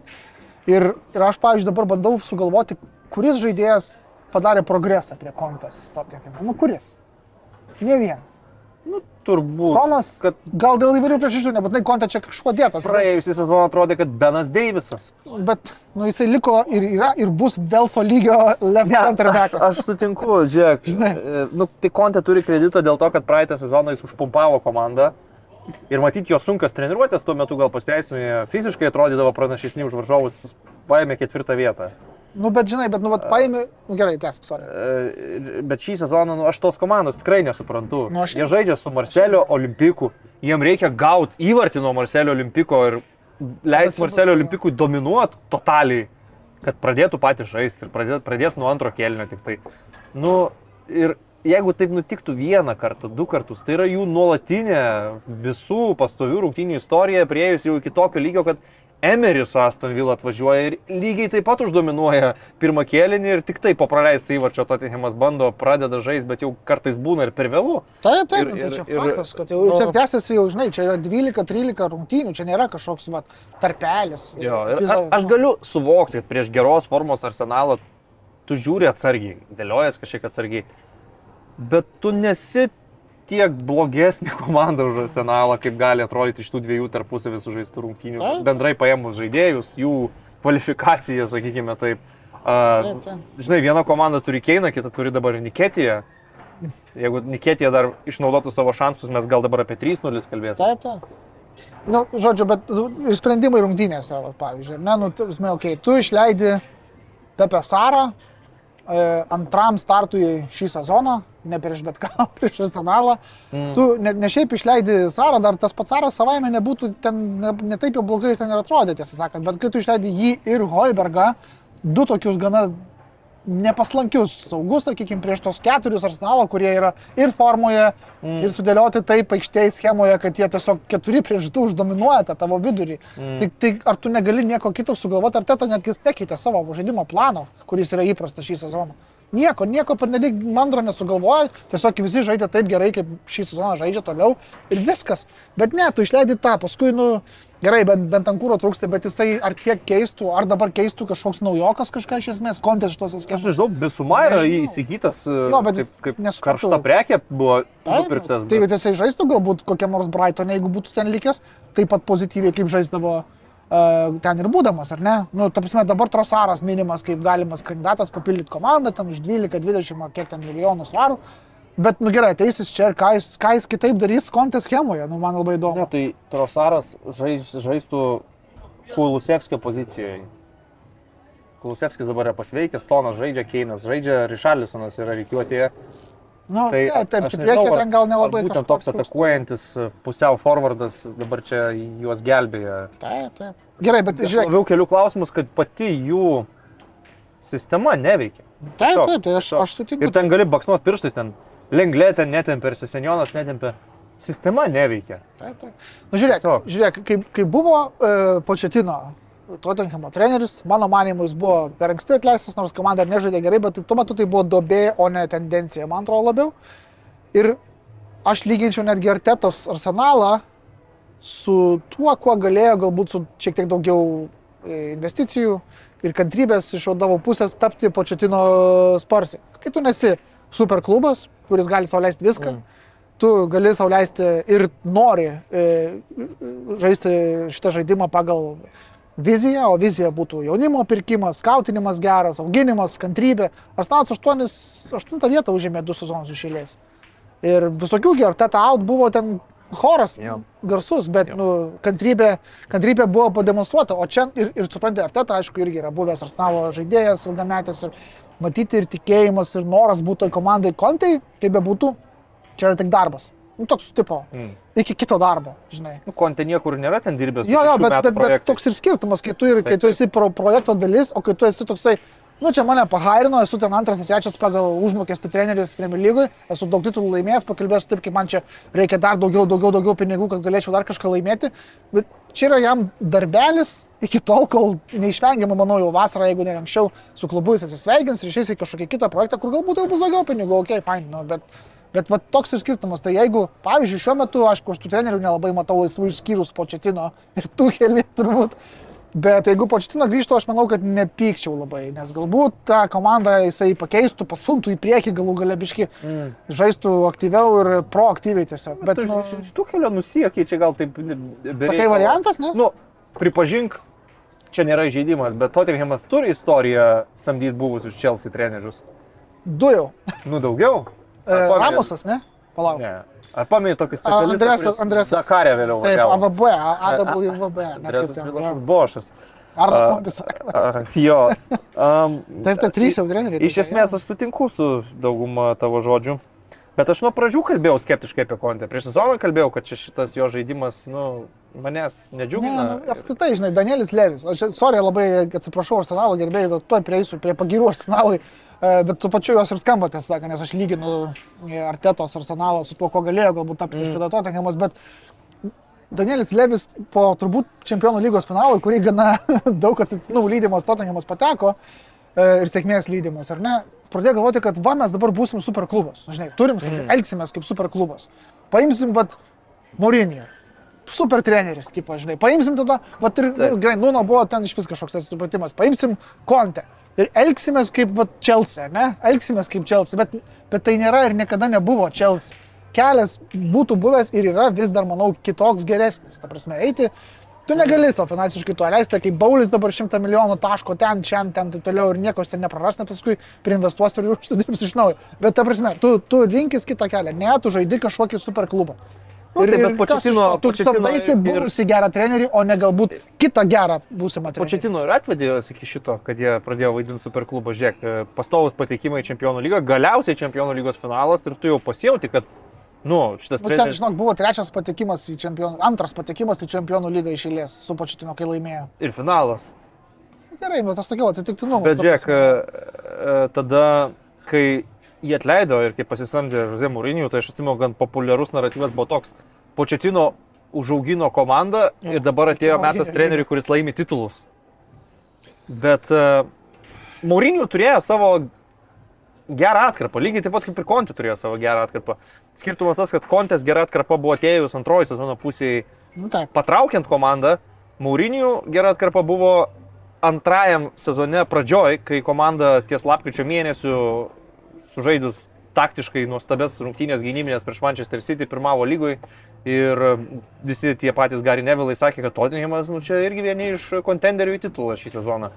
Ir, ir aš, pavyzdžiui, dabar bandau sugalvoti, kuris žaidėjas padarė progresą prie kontas. Tottenham. Nu, kuris? Ne vienas. Turbūt. Sonas, kad gal dėl įvairių priežasčių, nebūtinai kontą čia kažkuo dėtas. Bet, praėjusį sezoną atrodė, kad Benas Deivisas. bet nu, jisai liko ir yra ir bus Velso lygio left Ne, center aš, backas. aš sutinku, žiūrėk. Žinai. e, Nu, tai Kontė turi kreditą dėl to, kad praeitą sezoną jis užpumpavo komandą. Ir matyti jo sunkas treniruotės tuo metu gal pasteisino, fiziškai atrodydavo pranašesni už varžovus, paėmė ketvirtą vietą. Nu, bet žinai, bet nu, vat, paėmė, nu gerai, tęsk, sorry. E, Bet šį sezoną nu, aš tos komandos tikrai nesuprantu. Nu, aš- Jie žaidžia su Marcelio Olimpiku, jiem reikia gauti įvartį nuo Marcelio Olimpiko ir leisti Marcelio. Olimpikui dominuoti totaliai, kad pradėtų patys žaisti ir pradė, pradės nuo antro kelnio tik tai. Nu, ir jeigu taip nutiktų vieną kartą, du kartus, tai yra jų nuolatinė visų pastovių rungtynių istorija, prieėjus jau iki tokio lygio, kad Emeris su Aston Villa atvažiuoja ir lygiai taip pat uždominuoja pirmą kėlinį ir tik tai po praleisto įvarčio Tottenhamas bando, pradeda žaisti, bet jau kartais būna ir per vėlų. Taip, taip, Ir- nu, tai ir- čia ir- faktas, kad jau nu- čia tęsiasi jau, žinai, čia yra 12-13 rungtynių, čia nėra kažkoks vat, tarpelis. Jo, ir a, aš galiu suvokti, kad prieš geros formos arsenalą tu žiūri atsargiai, dėliojas kažkiek atsargiai, bet tu nesi tiek blogesnė komanda už arsenalą, kaip gali atrodyti iš tų dviejų tarpusavį sužaistų rungtynių. Taip. Bendrai paėmus žaidėjus, jų kvalifikaciją, sakykime taip. A, Taip, taip. žinai, viena komanda turi Keiną, kita turi dabar Niketiją. Jeigu Niketija dar išnaudotų savo šansus, mes gal dabar apie 3-0 kalbėtume. Taip, taip. Nu, žodžiu, bet ir sprendimai rungtynėse, va, pavyzdžiui, ne, nu, tu, okay, tu išleidi Pepe Sarą antram startui šį sezoną, ne prieš bet ką, prieš arsenalą. Mm. Tu ne, ne šiaip išleidi Sarą, dar tas pats Saras savaime nebūtų ten, ne, ne taip jau blogai jis ten ir atrodė, tiesą sakant, bet kai tu išleidi jį ir Hoibergą, du tokius gana nepaslankius saugus, sakykime, prieš tos keturis arsenalo, kurie yra ir formoje, mm. ir sudėlioti taip aikštėje schemoje, kad jie tiesiog keturi prieš du uždominuoja tą tavo vidurį. Mm. Tai, tai ar tu negali nieko kito sugalvoti, ar teta netgi nekeitė savo žaidimo plano, kuris yra įprastas šį sezoną? Nieko, nieko pernelyg mandro nesugalvoja, tiesiog visi žaidė taip gerai, kaip šį sezoną žaidžia toliau ir viskas. Bet ne, tu išleidi tą, paskui, nu, gerai, bent, bent ant kūro trūksta, bet jisai ar tiek keistų, ar dabar keistų kažkoks naujokas kažką iš esmės, kontes šitos Aš schemos. nežinau, Bisuma yra Nežinau. įsigytas, Jo, bet jis kaip, kaip karšta prekė buvo nupirktas. Tai bet jisai žaistų galbūt kokiam nors Brightonė, jeigu būtų ten likęs, taip pat pozityviai kaip žaisdavo uh, ten ir būdamas, ar ne? Nu, ta prasme, dabar Trosaras minimas kaip galimas kandidatas papildyti komandą, ten už 12-20 ar kiek ten milijonų svarų. Bet, nu gerai, ateisis čia ir ką jis, ką jis kitaip darys kontės schemoje, nu man labai įdomu. Ne, tai Trosaras žais, žaistų Kulusevskio pozicijoje. Kulusevskis dabar yra pasveikęs, Stonas žaidžia, Keinas žaidžia, Rišarlisonas yra reikiuotėje. Nu, Tai tai, taip, taip, priekį ten gal nelabai Būtent toks atakuojantis pusiau forwardas dabar čia juos gelbėja. Taip, taip. Gerai, bet Aš žiūrėk. labiau keliu klausimus, kad pati jų sistema neveikia. Taip, taip, tai aš, aš sutinku. Ir ten gali baksnuot pirštais, ten lenglė ten netempia, ir sesenionas netempia. Sistema neveikia. Taip, taip. Nu, žiūrėk, Tiesiog. žiūrėk kai, kai buvo uh, Početino Tottenhamo treneris, mano manimu, jis buvo per anksti atleistas, nors komanda ir nežaidė gerai, bet tuo metu tai buvo dobė, o ne tendencija, man atrodo labiau. Ir aš lyginčiau netgi Artetos arsenalą su tuo, kuo galėjo galbūt su šiek tiek daugiau e, investicijų ir kantrybės iš vadovų pusės tapti Početino sparsai. Kai tu nesi superklubas, kuris gali sauliaisti viską, mm. tu gali sauliaisti ir nori e, žaisti šitą žaidimą pagal viziją, o vizija būtų jaunimo pirkimas, skautinimas geras, auginimas, kantrybė. Arsenalas 8, 8 vietą užėmė du sezonus iš eilės. Ir visokių gerų, teta out buvo ten choras Jo. garsus, bet Jo. nu, kantrybė, kantrybė buvo pademonstruota, o čia ir, ir suprantate, Arteta, aišku, irgi yra buvęs Arsenalo žaidėjas, ilgametis ir matyti ir tikėjimas, ir noras būti komandai kontai, kaip be būtų, čia yra tik darbas. Nu, toks tipo, Mm. iki kito darbo, žinai. Nu, Konte niekur nėra ten dirbęs. Jo, jo, bet, bet, bet projektais. toks ir skirtumas, kai tu, ir, kai tu esi pro, projekto dalis, o kai tu esi toksai, nu čia mane pahairino, esu ten antras trečias pagal užmokestį treneris Premier lygui, esu daug titulų laimėjęs, pakalbėsiu taip, kaip man čia reikia dar daugiau, daugiau, daugiau pinigų, kad galėčiau dar kažką laimėti, bet čia yra jam darbelis iki tol, kol neišvengiama, manau, jau vasarą, jeigu ne anksčiau, su klubu jis atsisveikins ir išeis į kažkokį kitą projektą, kur galbūt jau bus daugiau pinigų, ok, fine, nu, bet Bet va, toks ir skirtumas. Tai jeigu, pavyzdžiui, šiuo metu, aišku, aš tų trenerių nelabai matau laisvų išskyrus Početino ir Tuhelį turbūt. Bet jeigu Početino grįžtų, aš manau, kad nepykčiau labai, nes galbūt tą komandą jisai pakeistų, pastumtų į priekį, galų gale biški, Mm. žaistų aktyviau ir proaktyviai tiesiog. Bet Bet, nu, iš iš tų kelio nusijokė, čia gal taip... sakai, variantas, ne? Nu, pripažink, čia nėra žaidimas, bet Tottenhamas turi istoriją samdyti buvusius Chelsea trenerius. Du jau. Nu, daugiau. E, Ramusas, ne? Palauk. Ne. Ar pamėjai tokį specialistą? Andresas- Andresas. Dakarė vėliau. Taip? AVB, AWB. ne, Andresas jo. Bošas. Arnas. A, Jo. Um, Taip, taip, trys jau treneriai. Iš esmės aš sutinku su dauguma tavo žodžių. Bet aš nuo pradžių kalbėjau skeptiškai apie kontę. Prieš sezoną kalbėjau, kad šitas jo žaidimas, nu, manęs Ne, nedžiugina. nu, apskritai, žinai, Danielis Levis. Aš, sorry, labai atsiprašau Arsenalo gerbėjai, tuoj prieisiu prie pagirų Arsenalai, e, bet tu pačiu jos ir skamba, tiesą sakant, nes aš lyginu e, Artetos Arsenalą su tuo, ko galėjo galbūt tapti Mm. kažkada Tottenhamas, bet Danielis Levis po turbūt Čempionų lygos finalo, kurį gana daug atsitiktinų lydimas Tottenhamas pateko e, ir sėkmės lydimas, ar ne, pradėjo galvoti, kad va mes dabar būsim superklubas. Žinai, turim, mm. elgsimės kaip superklubas. Paimsim, bet Mourinho super treneris, tipo, žinai, paimsim tada, va ir, nu, gerai, Nuno buvo ten iš vis kažkoks tas supratimas, paimsim Konte ir elgsimės kaip, va, Chelsea, ne, elgsimės kaip Chelsea, bet, bet tai nėra ir niekada nebuvo Chelsea. Kelias būtų buvęs ir yra vis dar, manau, kitoks geresnis, ta prasme, eiti. Tu negali savo finansiškai to leisti, kaip Baulis dabar šimtą milijonų taško ten, čia, ten, taip toliau ir nieko ten nepraras, nes paskui priinvestuos ir užsidirbs iš naujo. Bet ta prasme, tu, tu rinkis kitą kelią, ne, tu žaidi kažkokį super klubą. Nu, taip, bet to? tu samdaisi ir- buvusi gerą trenerį, o ne galbūt kitą gerą būsimą trenerį. Početino ir atvedė iki šito, kad jie pradėjo vaidinti superklubą. Žiūrėk, e, pastovus patekimai į Čempionų lygą, galiausiai Čempionų lygos finalas ir tu jau pasijauti, kad, nu, šitas Nu, ten, treneris žinok, buvo trečias patekimas į čempionų, antras patekimas į čempionų lygą iš eilės su Početino, kai laimėjo. ir finalas. Gerai, bet aš sakiau, atsitiktinumas. Bet žiūrėk, e, e, tada, kai jie atleido ir kai pasisamdė Žozė Mūrinijų, tai aš atsimenu, gan populiarus naratyvas buvo toks. Početino užaugino komandą ir dabar atėjo metas treneriui, kuris laimi titulus. Bet uh, Mūrinijų turėjo savo gerą atkarpą, lygiai taip pat kaip ir Kontė turėjo savo gerą atkarpą. Skirtumas tas, kad Kontės gera atkarpa buvo atėjus antroji sezono pusėje Nu, taip. patraukiant komandą, Maurinijų gera atkarpa buvo antrajam sezone pradžioj, kai komanda ties lapkričio mėnesių sužaidus taktiškai nuostabės rungtynės gynybinės prieš Manchester City pirmavo lygoj ir visi tie patys Gary Nevillai sakė, kad Tottenhamas nu, čia irgi vieni iš kontenderių į titulą šį sezoną.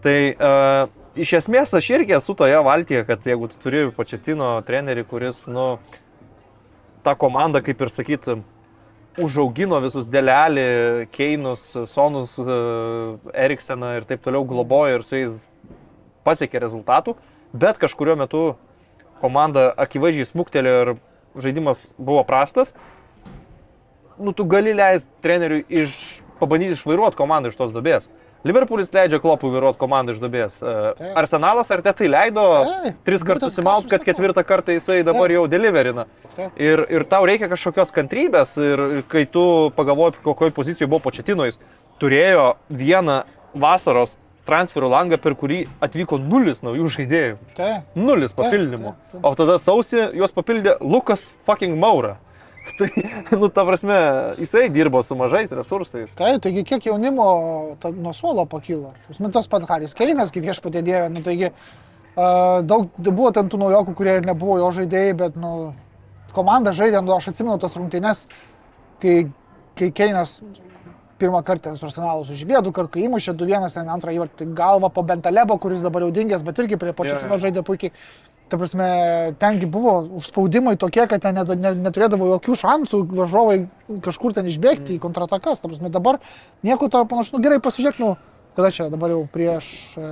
Tai uh, iš esmės aš irgi esu toje valtyje, kad jeigu tu turi Početino trenerį, kuris, nu, tą komandą, kaip ir sakyt, užaugino visus Delelį, Keinus, Sonus, e, Erikseną ir taip toliau globojo ir su jais pasiekė rezultatų, bet kažkurio metu komanda akivaizdžiai smuktelėjo ir žaidimas buvo prastas, nu tu gali leisti treneriui iš, pabandyti išvairuoti komandą iš tos dubės. Liverpoolis leidžia klopui vairuoti komandą iš dubės. E, Taip. Arsenalas ar tai leido Taip, tris kartus aš kad ketvirtą kartą jisai dabar Taip. jau deliverina. Taip. Ir, ir tau reikia kažkokios kantrybės ir, ir kai tu pagalvoji, kokioje pozicijoje buvo početino, jis turėjo vieną vasaros transferų langą, per kurį atvyko nulis naujų žaidėjų. Taip. Nulis papildymų. taip, taip. O tada sausį juos papildė Lukas fucking Maura. Tai, nu, ta prasme, jisai dirbo su mažais resursais. Taip, taigi kiek jaunimo ta, nuo suolo pakilo. Prasme, Tas pats Haris Keinas, kaip viešpatė dievė, nu taigi uh, daug buvo ten tų naujokų, kurie ir nebuvo jo žaidėjai, bet nu, komanda žaidė, nu, aš atsimenu tas rungtynes, kai, kai Keinas pirmą kartą su Arsenalu sužibėjo, du kartus įmušė, du vienas, ten antrą įvartį galvą po Bentalebo, kuris dabar jau dingęs, bet irgi prie Početino žaidė puikiai. Ta prasme, tengi buvo užspaudimai tokie, kad ten net, net, neturėdavo jokių šansų varžovai kažkur ten išbėgti į kontratakas. Ta prasme, dabar nieko to panašu. Nu, gerai, pasižiūrėk, nu, kada čia dabar jau prieš e,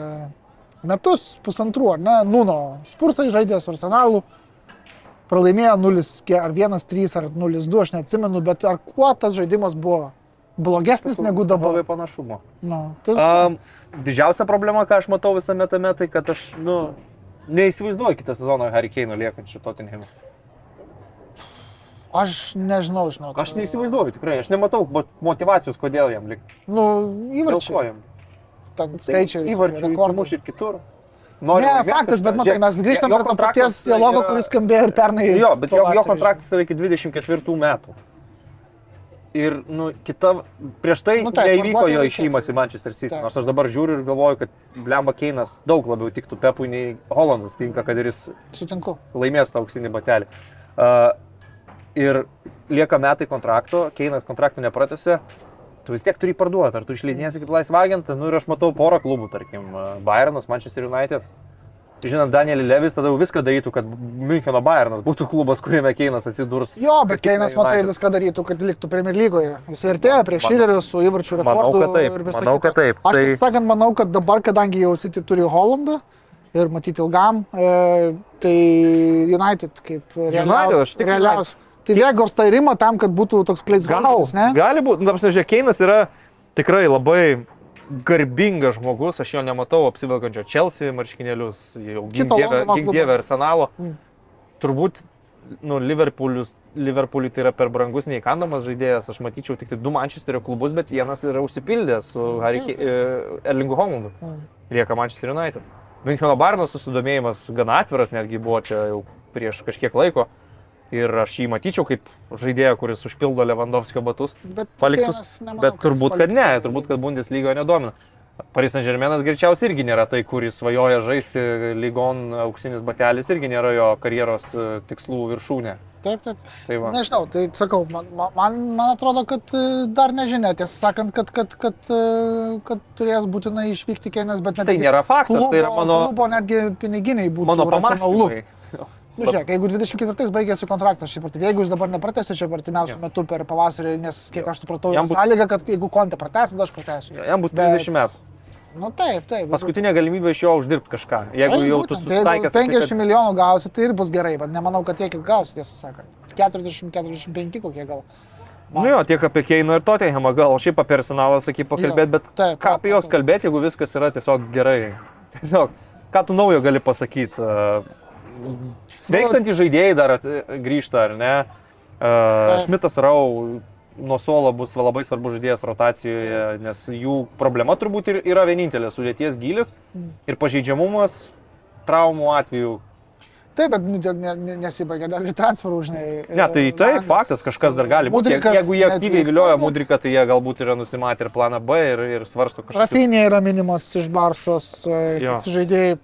metus, pusantrų, ar ne, Nuno Spursai žaidė su Arsenalu, pralaimėjo 0, kie- ar 1-3, ar 0-2, aš neatsimenu, bet ar kuo tas žaidimas buvo blogesnis negu dabar? Labai panašumo. Nu, tai, Um, didžiausia problema, ką aš matau visame tame, tai kad aš, nu, neįsivaizduoju kitą sezoną Harry Kane liekančių Tottenham. aš nežinau, žinau. Aš neįsivaizduoju tikrai, aš nematau mo- motivacijos, kodėl jam lik. Nu, įvarčiai. Ten skaičiai. Įvarčių rekordai. įmuš ir kitur. Ne, laimėt faktas, bet matai, mes grįžtam jo prie to paties dialogo, kuris skambėjo ir pernai. Jo, bet jo, jo kontraktas yra iki 24 metų. Ir, nu, kita, prieš tai Nu, taip, neįvyko jo išėjimas į Manchester City. Taip. Nors aš dabar žiūriu ir galvoju, kad Blemba Keinas daug labiau tiktų Pepui nei Hollandas tinka, kad ir jis Sutinku. laimės tą auksinį batelį. Uh, ir lieka metai kontrakto, Keinas kontrakto nepratęsė, tu vis tiek turi parduoti, ar tu išleidinėsi kaip laisvą agentą, nu ir aš matau porą klubų, tarkim, uh, Bayernas, Manchester United. Žinant, Danielį Levis tada jau viską darytų, kad Müncheno Bayernas būtų klubas, kuriame Keinas atsidurs. Jo, bet Keinas, na matai, viską darytų, kad liktų Premier lygoje. Jis artėja prie Šilerio su įvarčių rekordu. Manau, kad taip, manau, kita. kad taip, Aš tai- sakant, manau, kad dabar, kadangi jau City turi Hollandą ir matyti ilgam, e, tai United kaip realiausias. Tai Vėgors tai rima tam, kad būtų toks Gal, placeholderis, ne? gali būti, nu, apsižiūrėk, Keinas yra tikrai labai garbingas žmogus, aš jo nematau apsivilkančio Chelsea marškinėlius, jau gink Londono gink dievę arsenalo. Mm. Turbūt, nu, Liverpoolius, Liverpooliui tai yra per brangus neįkandamas žaidėjas, aš matyčiau tik tai du Manchesterio klubus, bet vienas yra užsipildęs su Harry Ke- e, Erlingu Hollandu. Mm. Lieka Manchester United. Müncheno Barno susidomėjimas gana atviras netgi buvo čia jau prieš kažkiek laiko. Ir aš jį matyčiau kaip žaidėją, kuris užpildo Lewandowskio batus. Bet, paliktus, nemanau, bet turbūt, kad ne, turbūt, kad Bundeslyga nedomina. Paris Saint Germainas greičiausiai irgi nėra tai, kuris svajoja žaisti lygon auksinis batelis, irgi nėra jo karjeros e, tikslų viršūnė. Taip, taip. Tai va. Nežinau, tai sakau, man, man- man, atrodo, kad e, dar nežinia, tiesą sakant, kad, kad, kad, e, kad turės būtinai išvykti Keinas, bet net Tai nėra faktas, tai yra mano, klubo netgi piniginiai būtų mano pamastymai. Nu, žiūrėk, jeigu 24 baigėsi kontraktas, šiaip ar taip, jeigu jis dabar nepratęsė čia artimiausių Jo. metų per pavasarį, nes kiek aš supratau, Jam bus- sąlyga, kad jeigu kontė pratęs, tada aš pratęsiu. Jam bus Bet- 30 metų. Nu taip, taip. Paskutinė galimybė iš jo uždirbti kažką. Jeigu jau tu susitaikęs. esi, 50 kad- milijonų gausi, tai ir bus gerai, bet nemanau, kad tiek ir gausi, tiesą sakant. 40-45 kokie gal. Nu jo, tiek apie Keiną ir Tottenhamą, gal šiaip apie Arsenalą sakai pakalbėti, bet taip, ką apie juos kalbėti, jeigu viskas yra tiesiog gerai. Tiesiog, ką tu naujo gali pasakyti? Sveikstantys žaidėjai dar at, grįžta, ar ne? Uh, Šmitas Rau nuo suolo bus labai svarbus žaidėjas rotacijoje, nes jų problema turbūt ir yra vienintelė - sudėties gilis ir pažeidžiamumas traumų atveju. Taip, bet nu, ne, ne, nesibaigia dar ir transferų, žinai. Ne, tai tai faktas, kažkas dar gali būti. Mudrikas Jeigu jie aktyviai vilioja Mudriką, tai jie galbūt yra nusimatę ir planą B ir, ir svarsto kažką. Rafinė yra minimas iš Barsos, e, žaidėjai.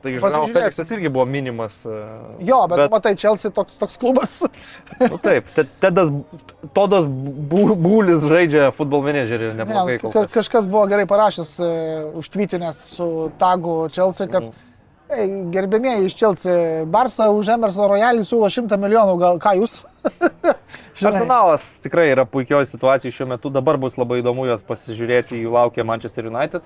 Tai Žinau. Feliksas irgi buvo minimas. e, Jo, bet, Bet- matai, Chelsea toks, toks klubas. Nu, taip, Te- Tedas, Todas Būlis žaidžia futbol menedžerį neblogai. Ne, ka, kas. kažkas buvo gerai parašęs, uh, užtvytinęs su tagu Chelsea, kad Mhm. Ei, gerbėmieji iš Chelsea, Barsa už Emerson Royalį siūlo 100 milijonų, gal ką jūs? Arsenalas tikrai yra puikioje situacijoje šiuo metu, dabar bus labai įdomu juos pasižiūrėti, jų laukia Manchester United.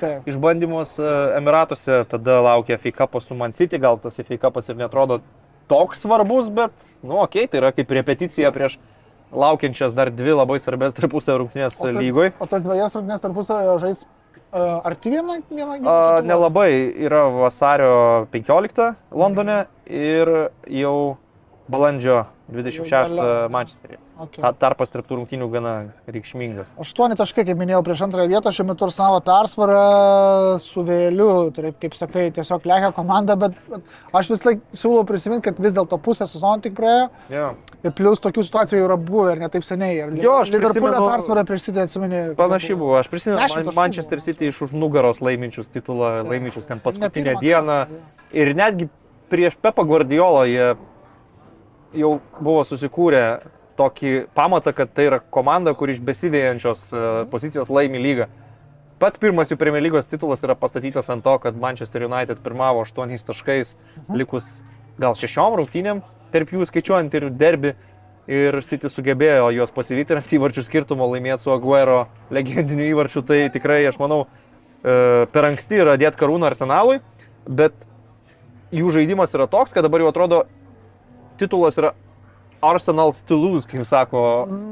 Taip. išbandymus e, Emiratuose, tada laukia Cup su Man City, gal tas Cup ir netrodo toks svarbus, bet, nu, okei, okay, tai yra kaip repeticija prieš laukiančias dar dvi labai svarbės tarpusio rungtynės O tas- lygoj. O tas dviejas rungtynės tarpusavio žais uh, arti vieną, vieną kitą? nelabai yra vasario 15 Londone ir jau balandžio 26 gale. Mančesteryje. Okay. Ta- Tarpas tarp rungtynių gana reikšmingas. Aštuoni taškai, kaip minėjau, prieš antrąją vietą, šiuo metu Arsenalo persvara su vėliu, tai kaip sakai, tiesiog lekia komanda, bet aš vis laik siūlau prisiminti, kad vis dėlto pusę sezono tik praėjo Ja. ir plus tokių situacijų yra buvę ir netaip seniai. Ir Jo, aš Liverpoolio persvara prieš City atsimeni. Panašiai buvo. Aš prisimenu Man- Manchester. City iš už nugaros laiminčius titulą, Taip. laiminčius ten paskutinę dieną. kartą. Ir netgi prieš Pepą Guardiolą jie jau buvo susikūrę tokį pamatą, kad tai yra komanda, kur iš besivėjančios e, pozicijos laimi lygą. Pats pirmas jų Premier lygos titulas yra pastatytas ant to, kad Manchester United pirmavo 8 taškais, likus gal 6 rungtynėm, tarp jų skaičiuojant ir derbi. Ir City sugebėjo juos pasivyti ir ant įvarčių skirtumo laimėti su Aguero legendiniu įvarčiu. Tai tikrai, aš manau, e, per anksti yra dėti karūną arsenalui, bet jų žaidimas yra toks, kad dabar jau atrodo titulas yra Arsenal's to lose, kaip sako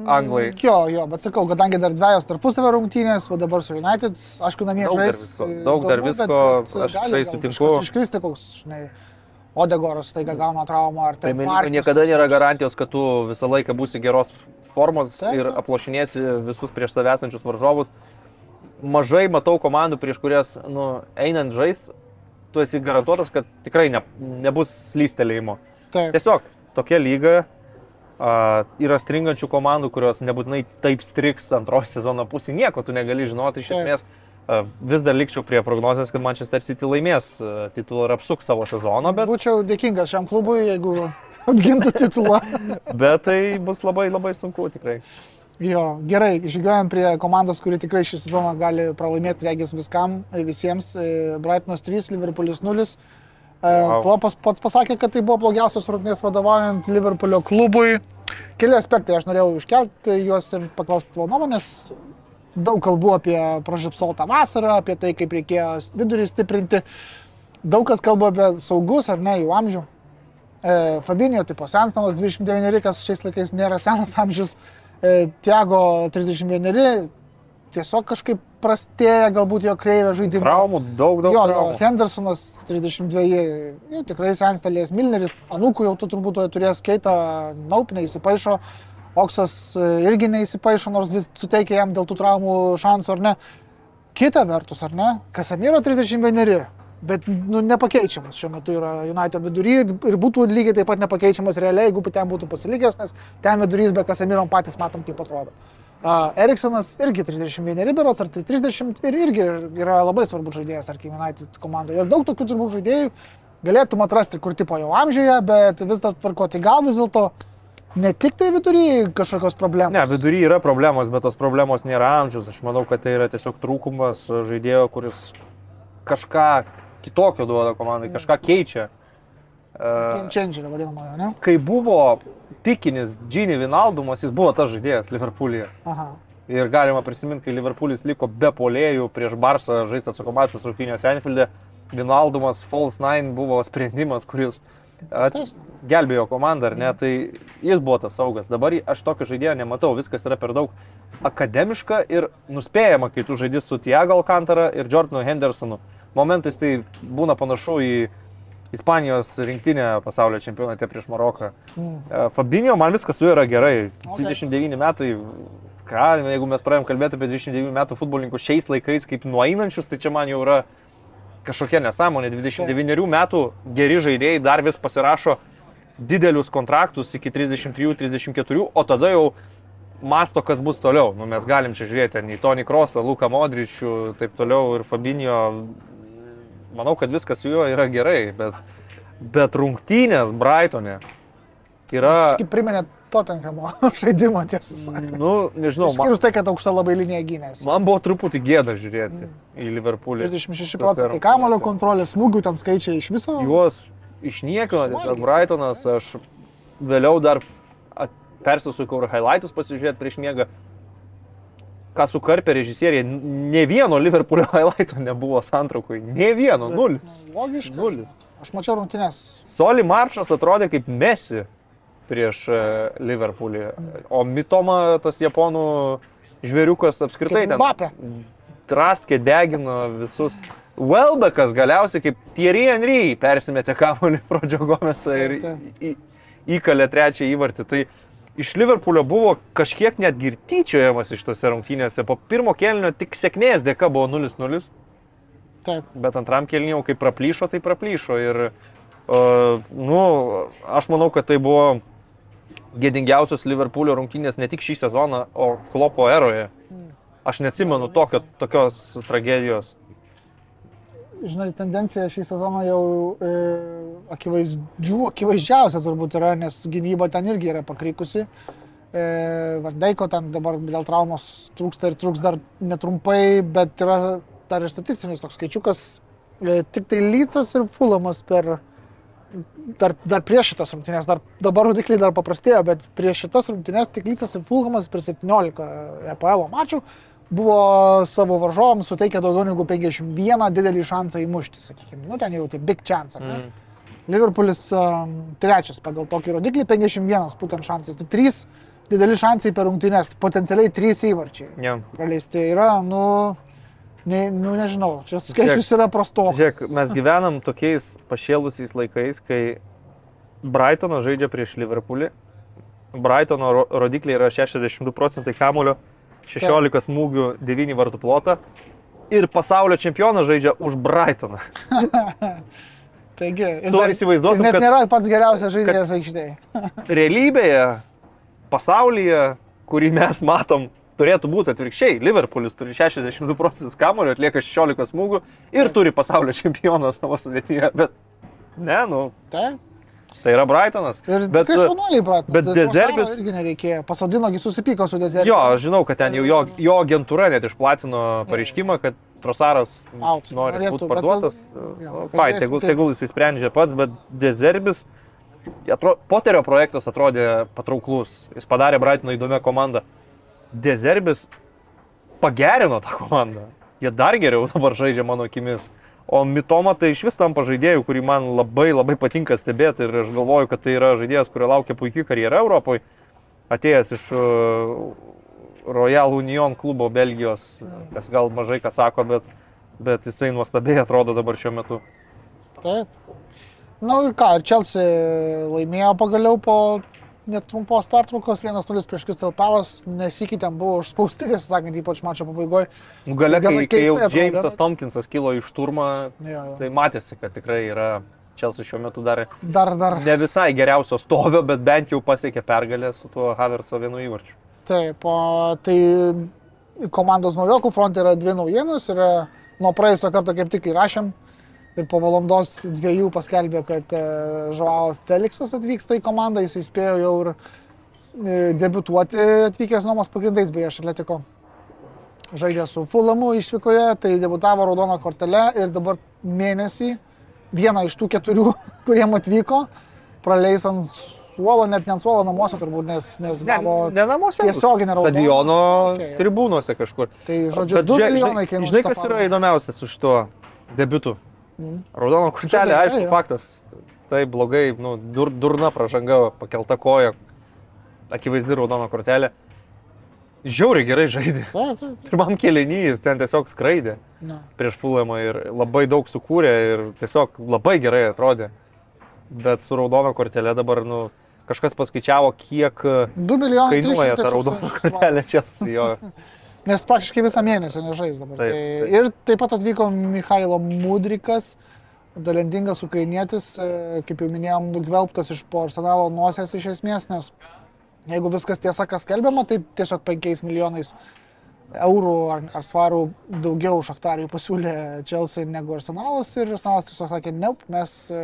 anglai. Jo, jo, bet sakau, kadangi dar dviejos tarpusavio rungtynės, o dabar su United, aišku, namie Daug dar žais. visko, e, daug dar visko, aš gali tikrai gal sutinku. Iškristi koks, žinai, Odegoras taiga gauna traumą ar tai. Premier lygoje niekada nėra garantijos, kad tu visą laiką būsi geros formos Taip, ir taip. aplošinėsi visus prieš savęs esančius varžovus. Mažai matau komandų, prieš kurias, nu, einant žaisti, tu esi garantuotas, kad tikrai ne, nebus slystelėjimo. Taip. Tiesiog tokia lyga. Yra stringančių komandų, kurios nebūtinai taip striks antrojo sezono pusė. Nieko tu negali žinoti iš esmės. Vis dar likčiau prie prognozijos, kad Manchester City laimės titulą ir apsuks savo sezoną, bet, Būčiau dėkingas šiam klubui, jeigu apgintų titulą. bet tai bus labai labai sunku tikrai. Jo, gerai, žygiuojam prie komandos, kuri tikrai šį sezoną gali pralaimėti regis viskam, visiems. E, Brightonas 3, Liverpoolis 0. Wow. Klopas pats pasakė, kad tai buvo blogiausios rungtynės vadovaujant Liverpoolio klubui. Keli aspektai aš norėjau iškelti juos ir paklausti tavo nuomonės. Daug kalbų apie pražipsautą vasarą, apie tai, kaip reikėjo vidurį stiprinti. Daug kas kalba apie saugus ar ne jų amžių. E, Fabinio tipo nors 29, kas šiais laikais nėra senas amžius. E, Tiago 31, tiesiog kažkaip prastėja galbūt jo kreivė žaidimo. Traumų, daug, daug Jo, traumų. Hendersonas 32, jau tikrai senstelės Milneris, anūkų jau tu turbūt turės keitą, naup neįsipaišo, Oksas e, irgi neįsipaišo, nors vis suteikia jam dėl tų traumų šansų ar ne. Kita vertus, ar ne, Kasamiro 31, bet nu, nepakeičiamas šiuo metu yra United vidury ir, ir būtų lygiai taip pat nepakeičiamas realiai, jeigu ten būtų pasilikęs, nes ten vidurys be Kasamiro patys matom, kaip atrodo. Eriksonas irgi 31 berots, ar tai 30 ir irgi yra labai svarbus žaidėjas, tarkim, United komandoje. Ir daug tokių turbūt žaidėjų galėtum atrasti, kur tipo jau amžiuje, bet vis dar tvarko. Tai gal vis dėlto ne tik tai vidury kažkokios problemos. Ne, vidury yra problemos, bet tos problemos nėra amžius. Aš manau, kad tai yra tiesiog trūkumas žaidėjo, kuris kažką kitokio duoda komandai, kažką keičia. Game changerio vadinamojo, ne? kai buvo pikinis Gini Vinaldumas, jis buvo tas žaidėjas Liverpoolyje. Aha. Ir galima prisiminti, kai Liverpoolis liko be polėjų prieš Barsą žaisti atsakomasis rungtynės Enfielde, Vinaldumas False 9 buvo sprendimas, kuris at, gelbėjo komandą, ar ne, tai jis buvo tas saugas. Dabar aš tokio žaidėjo nematau, viskas yra per daug akademiška ir nuspėjama, kai tu žaidži su Tiago Alcantara ir Jordanu Hendersonu. Momentais tai būna panašu į Ispanijos rinktinę pasaulio čempionate prieš Maroką. Mm. Fabinio, man viskas su juo yra gerai. Okay. 29 metai, ką, jeigu mes pradėjom kalbėti apie 29 metų futbolininkus šiais laikais kaip nueinančius, tai čia man jau yra kažkokia nesąmonė. 29 metų geri žaidėjai dar vis pasirašo didelius kontraktus iki 33-34, o tada jau masto, kas bus toliau. Nu, mes galim čia žiūrėti į Tony Krosą, Luką Modričių, taip toliau ir Fabinio. Manau, kad viskas su juo yra gerai, bet, bet rungtynės Brightonė yra, Kaip priminė Tottenhamo žaidimą, tiesą sakant. nu, nežinau, man, Išskyrus tai, kad aukšta labai linija gynėsi. man buvo truputį gėda žiūrėti į Liverpoolį. 36 tose procentai kamulio kontrolės, smūgių ten skaičiai iš viso. juos išniekino, tiesiog Brightonas, aš vėliau dar persisukau ir highlightus pasižiūrėti prieš miegą. Ką sukarpė režisieriai, ne vieno Liverpoolio highlighto nebuvo santraukui. Ne vieno, nulis. Logiška. Nulis. Aš mačiau rungtynės. Soli Maršas atrodė kaip Messi prieš e, Liverpoolį. O Mitoma, tas japonų žvėriukas apskritai Kaip ten Mbappé. traskė, degino visus. Welbeckas galiausiai kaip Thierry Henry persimetė kamuolį pro Džiogomesą ir Taip, į- įkalė trečią įvartį. Tai iš Liverpoolio buvo kažkiek netgi ir tyčiojamas iš tose rungtynėse. Po pirmo kelnio tik sėkmės dėka buvo 0-0. Taip. Bet antram kelniau, kai praplyšo, tai praplyšo. Ir, uh, nu, aš manau, kad tai buvo gėdingiausios Liverpoolio rungtynės ne tik šį sezoną, o Klopo eroje. Aš neatsimenu tokio, tokios tragedijos. Žinai, tendencija šį sezoną jau e, akivaizdžių, akivaizdžiausia turbūt yra, nes gynyba ten irgi yra pakrykusi. E, Vandeiko ten dabar dėl traumos trūksta ir trūks dar netrumpai, bet yra dar ir statistinis toks skaičiukas. E, tik tai Lycas ir Fulamas per, dar, dar prieš šitas rungtynės, dar, dabar rodikliai dar paprastėjo, bet prieš šitas rungtynės tik Lycas ir Fulamas per 17 EPL mačų buvo savo varžovams suteikę daugiau negu 51 didelį šansą įmušti, sakykime. Nu, ten jau tai big chance. Mm. Liverpoolis um, trečias pagal tokį rodiklį, 51 būtent šansas. Tai trys dideli šansai per rungtynės, potencialiai trys įvarčiai. Yeah. Praleisti yra, nu, ne, nu nežinau, čia skaičius yra prastokas. Žiūrėk, mes gyvenam tokiais pašėlusiais laikais, kai Brightonas žaidžia prieš Liverpoolį. Brightono ro- rodikliai yra 62 procentai kamulio, 16 smūgių, 9 vartų plotą. Ir pasaulio čempionas žaidžia už Brightoną. Taigi, ir Tu įsivaizduotum, ir net kad- nėra pats geriausias žaidėjas aikštėje. Realybėje, pasaulyje, kurį mes matom, turėtų būti atvirkščiai. Liverpoolis turi 62 procentus kamulio, atlieka 16 smūgių ir turi pasaulio čempioną savo sudėtyje. Bet ne, nu, Taip. Tai yra Brightonas. Ir bet, tikrai šaunuoliai, brat. bet Dezerbis- irgi nereikėjo. Pasodinogi susipyko su Dezerbiu. Jo, aš žinau, kad ten jau jo, jo agentūra net išplatino pareiškimą, kad Trosaras Out, nori norėtų, būti parduotas. Nu, Fai, tegul, tegul jis sprendžia pats, bet Dezerbis, atro, Poterio projektas atrodė patrauklus. Jis padarė Brightoną įdomią komandą. Dezerbis pagerino tą komandą. Jie dar geriau dabar žaidžia mano akimis. O Mitoma tai iš vis tampa žaidėjų, kurį man labai labai patinka stebėti ir aš galvoju, kad tai yra žaidėjas, kurio laukia puikiai karjera Europoje. Atėjęs iš uh, Royal Union klubo Belgijos, kas gal mažai ką sako, bet, bet jisai nuostabiai atrodo dabar šiuo metu. Taip. Na ir ką, ir Chelsea laimėjo pagaliau po net trumpos pertraukos 1-0 prieš Crystal Palace, nesikį ten buvo užspausti, tiesą sakant, ypač mačo pabaigoje. Nu, Gale, kai, kai jau Jamesas Tomkinsas kilo iš turmą, Jo, jo. tai matėsi, kad tikrai yra Chelsea šiuo metu dar Dar, dar. ne visai geriausio stovio, bet bent jau pasiekė pergalę su tuo Havertzo vienu įvarčiu. Taip, o tai komandos naujokų fronte yra dvi naujienos. Yra nuo praėjusio karto kaip tik įrašėm ir po valandos dviejų paskelbė, kad Žuao Felixas atvyksta į komandą, jis įspėjo jau ir e, debutuoti atvykęs nuomos pagrindais, beje, aš atletiko. Žaidė su Fulamu išvykoje, tai debutavo raudoną kortelę ir dabar mėnesį vieną iš tų keturių, kuriem atvyko, praleis ant suolo, net ne ant suolo namuose turbūt, nes, nes Ne, gavo ne namuose. bus. tiesioginę raudoną. Stadiono Okei. tribūnose kažkur. Tai žodžiu, Bet 2 žiūrėk, milijonai žinai, kainuoja. žinai, kas yra įdomiausia su šituo debiutu? Mhm. Raudono kortelė, gerai, aišku, jo. faktas. Tai blogai, nu, dur, durna pražanga, pakelta koja, akivaizdi raudono kortelė. Žiauriai gerai žaidė. Taip, taip. Pirmam kelinys ten tiesiog skraidė Na. prieš Fulamą ir labai daug sukūrė ir tiesiog labai gerai atrodė. Bet su raudono kortelė dabar, nu, kažkas paskaičiavo, kiek 2 milijonai. kainuoja 300 ta raudona kortelė čia su jo. Nes praktiškai visą mėnesį nežais dabar. Taip, tai, taip. Ir taip pat atvyko Mikhailo Mudrikas, talentingas ukrainietis, e, kaip jau minėjom, nugvelbtas iš po arsenalo nosies iš esmės, nes jeigu viskas tiesa, kas skelbiama, tai tiesiog 5 milijonais eurų ar, ar svarų daugiau Šachtariui pasiūlė Chelsea negu Arsenalas ir Arsenalas tiesiog sakė, ne, mes e,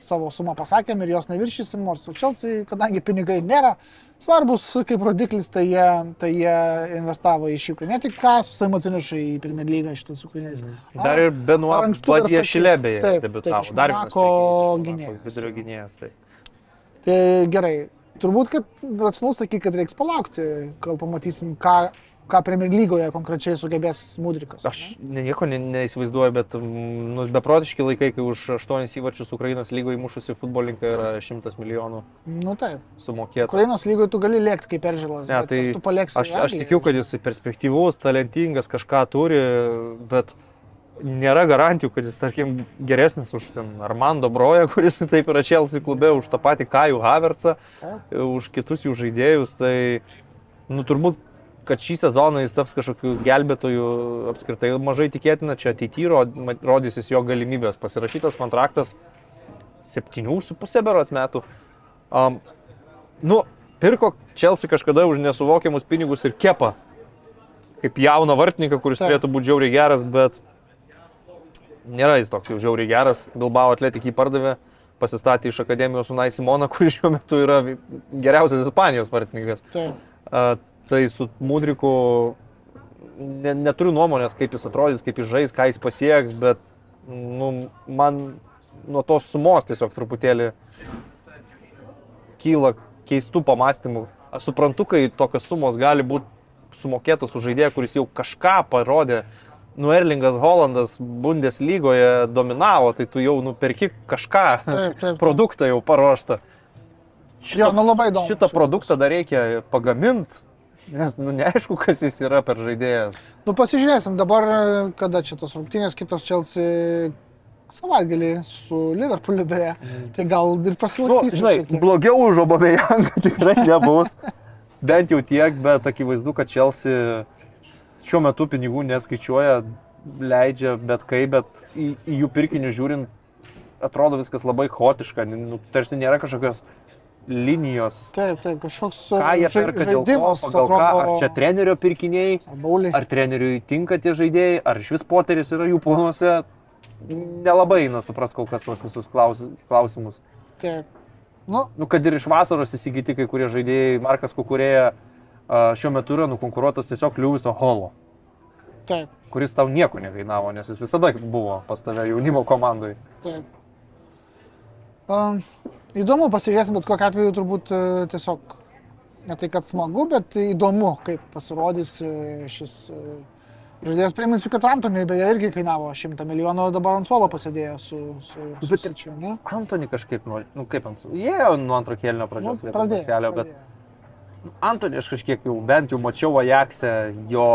savo sumą pasakėm ir jos neviršysim, nors su Chelsea, kadangi pinigai nėra svarbus kaip rodiklis, tai jie, tai jie investavo į šį ukrainietį, tik ką su savim atsineša į Premier lygą šitas ukrainietis. Dar ir Badie sakyt? Šilebėje debitavo. Dar iš gynėjas. Vidurio gynėjas. Tai. Tai gerai, turbūt, kad racionalu sakyti, kad reiks palaukti, kol pamatysim, ką ką Premier lygoje konkrečiai sugebės Mudrikas. Aš ne- nieko ne, neįsivaizduoju, bet mm, nu, beprotiški laikai, kai už 8 įvačius Ukrainos lygoje įmušusi futbolininkai yra 100 milijonų Nu taip. sumokėta. Ukrainos lygoje tu gali lėkti kaip peržilas. Ne, tai tu palieksi. Aš, aš tikiu, kad jis perspektyvus, talentingas, kažką turi, bet nėra garantijų, kad jis, tarkim, geresnis už ten Armando Broją, kuris taip yra Chelsea klube, už tą patį Kajų Havertzą, už kitus jų žaidėjus. Tai, nu, turbūt, kad šį sezoną jis taps kažkokiu gelbėtoju apskritai mažai tikėtina, čia ateityje rodysis jo galimybės. Pasirašytas kontraktas 7,5 beros metų. Um, nu, pirko Chelsea kažkada už nesuvokiamus pinigus ir kepa. Kaip jauną vartininką, kuris Taip. turėtų būti žiauriai geras, bet nėra jis toks jau žiauriai geras. Bilbao atletik jį pardavė, pasistatė iš akademijos Unai Simona, kuris šiuo metu yra geriausias Ispanijos vartininkas. Taip. A, tai su Mudriku ne, neturiu nuomonės, kaip jis atrodys, kaip jis žais, ką jis pasieks, bet nu, man nuo tos sumos tiesiog truputėlį kyla keistų pamastymų. Aš suprantu, kai tokios sumos gali būti sumokėtos už žaidėją, kuris jau kažką parodė. Nu, Erlingas Holandas Bundeslygoje dominavo, tai tu jau nuperki kažką, Taip, taip. produktą jau paruoštą. Jo, nu labai įdomu. Šitą produktą dar reikia pagaminti, nes, nu, neaišku, kas jis yra per žaidėjas. Nu pasižiūrėsim dabar, kada čia tos rungtynės, kitos Chelsea savaitgalį su Liverpooliu beje. Tai gal ir Nu, prasilakstysim. žinai, blogiau už Obameyangą tikrai nebus. Bent jau tiek, bet akivaizdu, kad Chelsea šiuo metu pinigų neskaičiuoja, leidžia bet kaip, bet į, į jų pirkinius žiūrint, atrodo viskas labai chaotiška, nu, tarsi nėra kažkokios linijos. Taip, taip, kažkoks Ką jie perka dėl žaidimas, pagal ką, ar čia trenerių pirkiniai, ar treneriui tinka tie žaidėjai, ar iš vis poteris yra jų planuose, nelabai eina supras kol kas tuos visus klaus- klausimus. Taip. Nu, Nu, kad ir iš vasaros įsigyti kai kurie žaidėjai, Markas Kukurėja šiuo metu yra nukonkuruotas tiesiog Liuviso Holo, taip, kuris tau nieko nekainavo, nes jis visada buvo pas tave jaunimo komandai. taip. Um, įdomu pasižiūrėsim, bet kokiu atveju turbūt e, tiesiog ne tai, kad smagu, bet įdomu, kaip pasirodys e, šis e, žaidėjas. Priminsiu, kad Antoniui beje irgi kainavo 100 milijonų, dabar ant suolo pasėdėjo su, su, su Bet- Sirčiu, ne? Antoni kažkaip, nu, nu kaip ant... Jie jau nuo antro kėlinio pradžios Nu, pradėjo, pradėjo, bet. Antoni aš kažkiek jau bent jau mačiau Ajaxe jo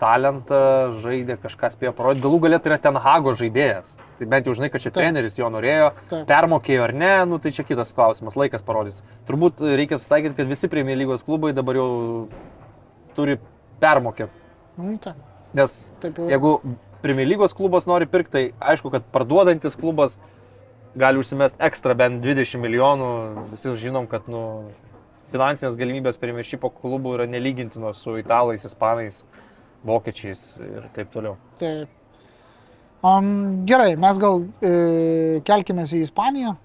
talentą, žaidė, kažką spėjo parodyti. Galų galėtų yra Ten Hago žaidėjas. Tai bent jau žinai, kad čia Taip. treneris jo norėjo, Taip. permokėjo ar ne, nu tai čia kitas klausimas, laikas parodys. Turbūt reikia sustaikyti, kad visi Premier lygos klubai dabar jau turi permokėti. Nu, taip, Nes taip jau. jeigu Premier lygos klubas nori pirkti, tai aišku, kad parduodantis klubas gali užsimesti ekstra bent 20 milijonų. Visi žinom, kad nu, finansinės galimybės Premiership klubų yra nelygintinos su italais, ispanais, vokiečiais ir taip toliau. Taip. Um, gerai, mes gal e, kelkime į Ispaniją.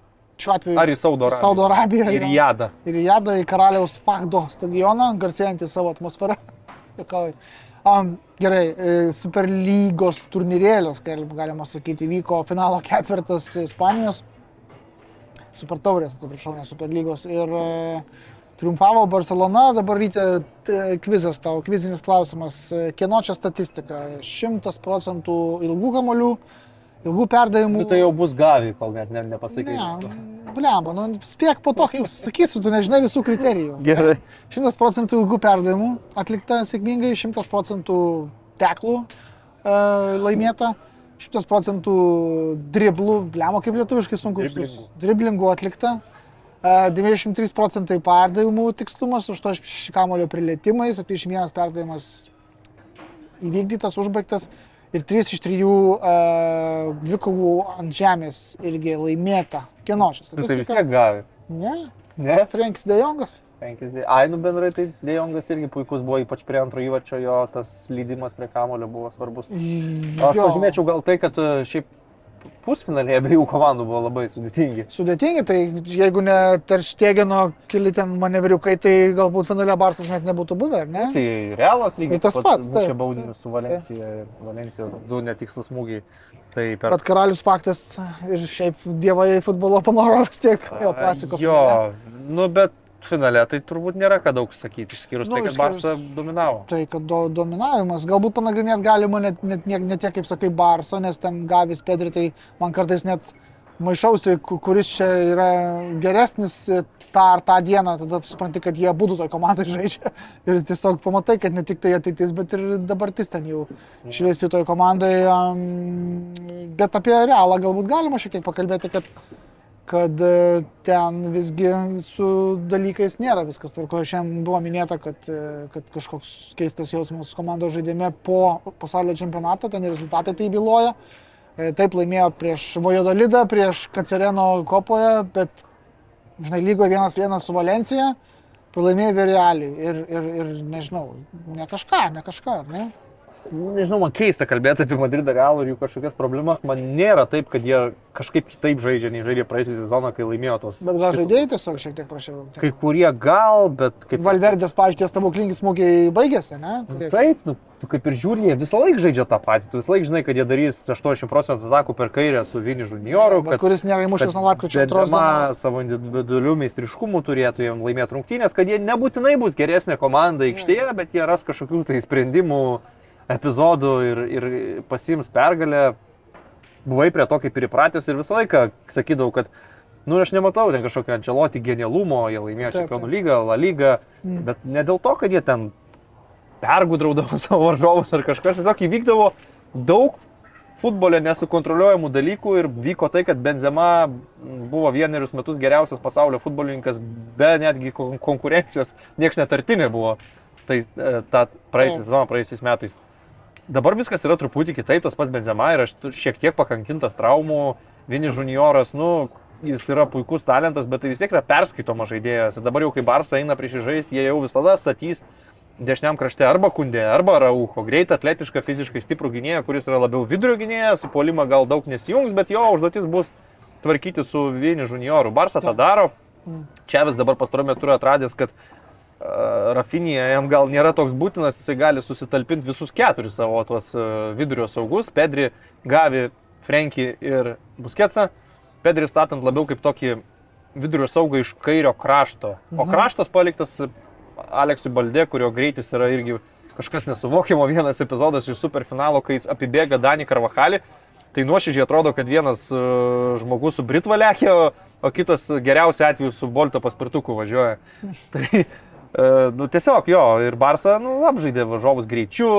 Šiuo atveju. Ar į Saudo Arabiją? Saudo Arabiją. Ir jo. Jadą. Ir į Jadą, į Karaliaus Fakdo stadioną, garsėjantį savo atmosferą. Um, gerai, e, Superlygos turnyrėlis, gal- galima sakyti, vyko finalo ketvirtas Ispanijos. Supertaurės, atsiprašau, ne Superlygos. Ir e, triumfavo Barcelona, dabar ryte kvizas tau, kvizinis klausimas. E, Kieno čia statistika? 100 procentų ilgų kamolių, ilgų perdavimų. Nu, tai jau bus gavi, kol net ne, nepasakai. Ne, blemba, nu spėk po to, kai sakysiu, tu nežinai visų kriterijų. Gerai. 100 procentų ilgų perdavimų atlikta sėkmingai, 100 procentų teklų e, laimėta, 100 procentų driblų, blemo kaip lietuviškai sunku Driblingų. driblingų atlikta, 93 procentai perdavimų tikslumas, 86 kamulio prilietimai, 71 perdavimas įvykdytas, užbaigtas ir 3 iš 3 e, dvikovų ant žemės irgi laimėta. Kieno šis? Nu, tai vis tiek gavi. Ne, Ne? Frankis Dejongas. 50. Ai, nu bendrai tai Dejongas irgi puikus buvo, ypač prie antro įvarčio jo tas lydimas prie kamulio buvo svarbus. Aš Jo. pažymėčiau gal tai, kad e, šiaip pusfinaliai abiejų komandų buvo labai sudėtingi. Sudėtingi, tai jeigu ne Terštegeno keli ten manevriukai, tai galbūt finale Barsas net nebūtų buvę, ar ne? Tai Realas lygiai Ir tas pats, Čia taip, baudinius su Valencija ir Valencijos du netikslus smūgiai. Tai per... Bet karalius faktas ir šiaip dievai futbolo panoro vis tiek vėl klasiko. Jo, nu bet finale tai turbūt nėra ką daug sakyti, išskyrus Nu, tai, kad Barsa dominavo. Tai, kad do, dominavimas, galbūt panagrinėti galima net, net, net, net tiek, kaip sakai, Barso, nes ten Gavis Pedri, tai man kartais net maišausi, ku- kuris čia yra geresnis e, tą ar tą dieną, tada supranti, kad jie būtų toj komandai žaidžia. Ir tiesiog pamatai, kad ne tik tai ateitis, bet ir dabartis ten jau šviesi toj komandai. Um, bet apie realą galbūt galima šiek tiek pakalbėti, kad kad e, ten visgi su dalykais nėra viskas tvarkoje. Šiandien buvo minėta, kad, e, kad kažkoks keistas jausmas komandos žaidime po pasaulio čempionato, ten rezultatai tai byloja. E, Taip laimėjo prieš Vojodolidą, prieš Kacereno kopoje, bet, žinai, lygoje vienas vienas su Valencija, pralaimėjo Vėrialį ir, ir, ir, nežinau, ne kažką, ne kažką, ne? Nežinau, man keista kalbėti apie Madridą Realų ir jų kažkokias problemas. Man nėra taip, kad jie kažkaip kitaip žaidžia, nei žaidė praėjusią sezoną, kai laimėjo tos. Bet gal žaidėjai tiesiog šiek tiek prašiau. Kai kurie gal, bet kaip... Valverdės, pažiūrėjau, stebuklingi smūgiai baigėsi, ne? Tai- Taip, nu, tu kaip ir žiūri, jie visą laiką žaidžia tą patį. Tu visą laiką žinai, kad jie darys 80 procentų atakų per kairę su Vini Junioru. Bet kuris nėra įmušęs nuo lapkričio Benzema savo individualių meistriškumų turėtų jiem laimėti rungtynės, kad jie nebūtinai bus geresnė komanda aikštėje, bet jie ras kažkokių tai sprendimų, epizodų ir, ir pasiims pergalę. Buvai prie to kaip ir įpratęs ir visą laiką sakydavau, kad, nu, aš nematau ten kažkokio Ančeloti genialumo, jie laimėjo Čempionų lygą, La lygą, Mm. bet ne dėl to, kad jie ten pergudraudavo savo varžovus ar kažkas, tiesiog įvykdavo daug futbole nesukontroliuojamų dalykų ir vyko tai, kad Benzema buvo vienerius metus geriausias pasaulio futbolininkas be netgi kon- konkurencijos, niekas netartinė buvo. Tai ta praėjusią Taip. sezoną, praėjusiais metais. Dabar viskas yra truputį kitaip, tas pats Benzema ir aš šiek tiek pakankintas traumų, Vini Junioras, nu, jis yra puikus talentas, bet tai vis tiek yra perskaitoma žaidėjas. Ir dabar jau kai Barsa eina prieš žais, jie jau visada statys dešiniam krašte arba kundė, arba rauko. Greitą, atletišką, fiziškai stiprų gynėją, kuris yra labiau vidurio gynėjas, į polimą gal daug nesijungs, bet jo užduotis bus tvarkyti su Vini Junioru. Barsa tą daro. Čia vis dabar pastaruoju metu yra atradęs, kad Rafinija jam gal nėra toks būtinas, jisai gali susitalpinti visus keturis savo tuos vidurio saugus. Pedri, Gavi, Frenki ir Busketsa. Pedri statant labiau kaip tokį vidurio saugą iš kairio krašto. O kraštas paliktas Aleksui Baldė, kurio greitis yra irgi kažkas nesuvokiamo. Vienas epizodas iš superfinalo, kai jis apibėga Danį Karvahalį. Tai nuoširdžiai atrodo, kad vienas žmogus su Britva lėkė, o, kitas geriausiu atveju su Bolto paspirtuku važiuoja. Tai nu, tiesiog jo, ir Barsa nu, apžaidė važiovus greičiu,